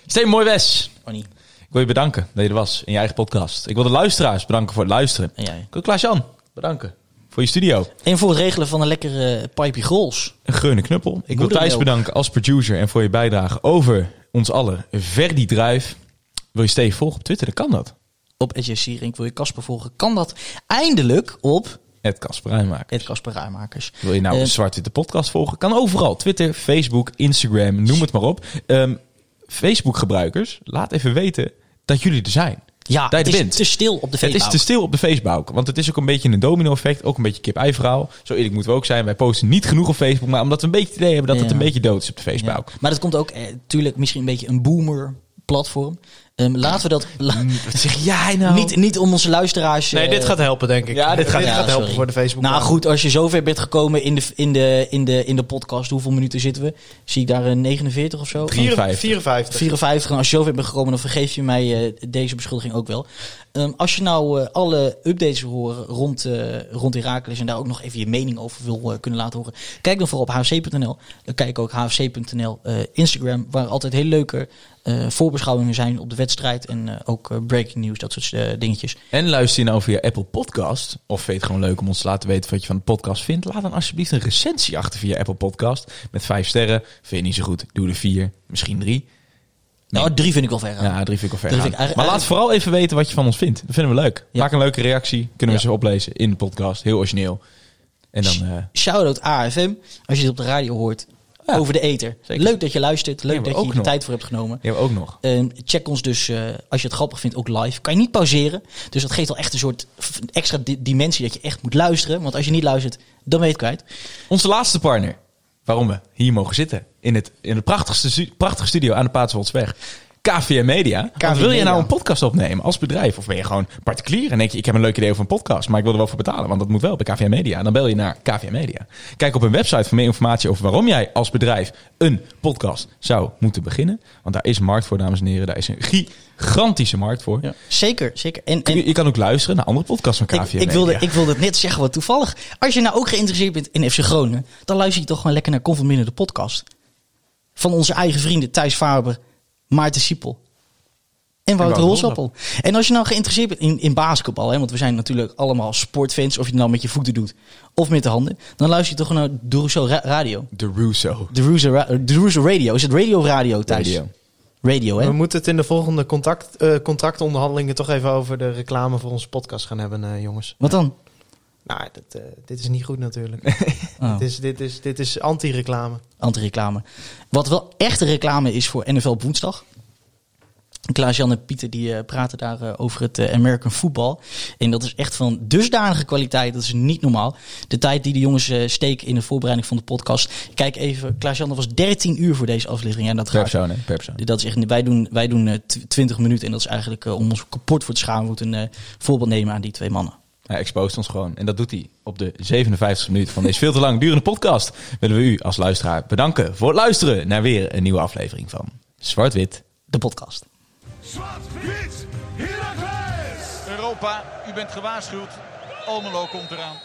Steen mooi Wes. Oh niet. Ik wil je bedanken dat je er was in je eigen podcast. Ik wil de luisteraars bedanken voor het luisteren. En jij. Ik wil Klaas-Jan bedanken voor je studio. En voor het regelen van een lekkere pipe grols. Een geune knuppel. Ik wil. Thijs bedanken als producer en voor je bijdrage over ons allen. Verdi. Wil je Steve volgen op Twitter? Dan kan dat. Op SJ Sierink wil je Casper volgen. Kan dat eindelijk op Het Kasper Rijnmaker. het Casper Rijmakers. Wil je nou Eh, een Zwart-Witte podcast volgen? Kan overal. Twitter, Facebook, Instagram, noem het maar op. Ehm, Facebook-gebruikers, laat even weten dat jullie er zijn. Ja, het is te stil op de Het Facebook. is te stil op de Facebook. Want het is ook een beetje een domino-effect. Ook een beetje kip-ei verhaal. Zo eerlijk moeten we ook zijn. Wij posten niet genoeg op Facebook. Maar omdat we een beetje het idee hebben dat het een beetje dood is op de Facebook. Maar dat komt ook, eh, natuurlijk, misschien een beetje een boomer Ehm, laten we dat... la- Wat zeg jij nou? niet, niet om onze luisteraars... Nee, eh, dit gaat helpen, denk ik. Ja, dit gaat- Ja, helpen sorry. voor de Facebook. Nou goed, als je zover bent gekomen in de, in, de, in, de, in de podcast, hoeveel minuten zitten we? Zie ik daar een 49 of zo? 54. 54. 54. En als je zover bent gekomen, dan vergeef je mij eh, deze beschuldiging ook wel. Ehm, als je nou eh, alle updates wil horen rond, eh rond Herakles en daar ook nog even je mening over wil eh, kunnen laten horen, kijk dan vooral op hfc.nl. Dan kijk ook hfc.nl eh, Instagram, waar altijd hele leuke eh, voorbeschouwingen zijn op de wedstrijd en eh, ook eh, breaking news, dat soort dingetjes. En luister je nou via Apple Podcast. Of vind je het gewoon leuk om ons te laten weten wat je van de podcast vindt. Laat dan alsjeblieft een recensie achter via Apple Podcast. Met vijf sterren. Vind je niet zo goed. Doe er vier. Misschien drie. Nou, drie vind ik wel ver. Ja, drie vind ik wel ver vind ik Maar laat vooral even weten wat je van ons vindt. Dat vinden we leuk. Ja. Maak een leuke reactie. Kunnen we Ja. ze oplezen in de podcast. Heel origineel. En dan... Shoutout AFM, als je dit op de radio hoort, Ja, over de zeker. Leuk dat je luistert, leuk dat je er de tijd voor hebt genomen. we ook nog. Ehm, check ons dus, eh, als je het grappig vindt, ook live. Kan je niet pauzeren. Dus dat geeft al echt een soort extra di- dimensie dat je echt moet luisteren. Want als je niet luistert, dan ben je het kwijt. Onze laatste partner. Waarom we hier mogen zitten. In het, in het prachtigste, prachtige studio aan de Paatswoldsweg. KVM Media. Want KVM wil je nou een podcast opnemen als bedrijf? Of ben je gewoon particulier en denk je, ik heb een leuk idee over een podcast, maar ik wil er wel voor betalen, want dat moet wel bij KVM Media. Dan bel je naar KVM Media. Kijk op hun website voor meer informatie over waarom jij als bedrijf een podcast zou moeten beginnen. Want daar is markt voor, dames en heren. Daar is een gigantische markt voor. Zeker, zeker. En, Je, en je kan ook luisteren naar andere podcasts van ik, KVM ik, Media. wilde, ik wilde het net zeggen, wat toevallig. Als je nou ook geïnteresseerd bent in FC Groningen, dan luister je toch gewoon lekker naar Binnen de podcast. Van onze eigen vrienden Thijs Faber, Maarten Siepel en Wouter Holsappel. En als je nou geïnteresseerd bent in, in basketbal, hè, want we zijn natuurlijk allemaal sportfans, of je het nou met je voeten doet of met de handen, dan luister je toch naar de Russo Ra- Radio. De Russo. De Russo, Ra- de Russo Radio. Is het radio of radio? Radio. Radio, hè? We moeten het in de volgende contact, eh, contractonderhandelingen toch even over de reclame voor onze podcast gaan hebben, eh, jongens. Wat dan? Nou, dit, eh, dit is niet goed natuurlijk. Oh. dit, is, dit, is, dit is anti-reclame. anti-reclame. Wat wel echte reclame is voor NFL op woensdag. Klaas-Jan en Pieter die eh, praten daar eh, over het American football. En dat is echt van dusdanige kwaliteit. Dat is niet normaal. De tijd die de jongens eh, steken in de voorbereiding van de podcast. Kijk even, Klaas-Jan, dat was 13 uur voor deze aflevering. En dat Per gaat. persoon, hè? Per persoon. Dat is echt, wij doen, wij doen eh, tw- 20 minuten. En dat is eigenlijk om ons kapot voor te schamen. We moeten een eh, voorbeeld nemen aan die twee mannen. Hij exposeert ons gewoon. En dat doet hij op de 57 minuut van deze veel te lang durende podcast. Willen we u als luisteraar bedanken voor het luisteren naar weer een nieuwe aflevering van Zwart-Wit. De podcast. Zwart-wit! Europa, u bent gewaarschuwd. Almelo komt eraan.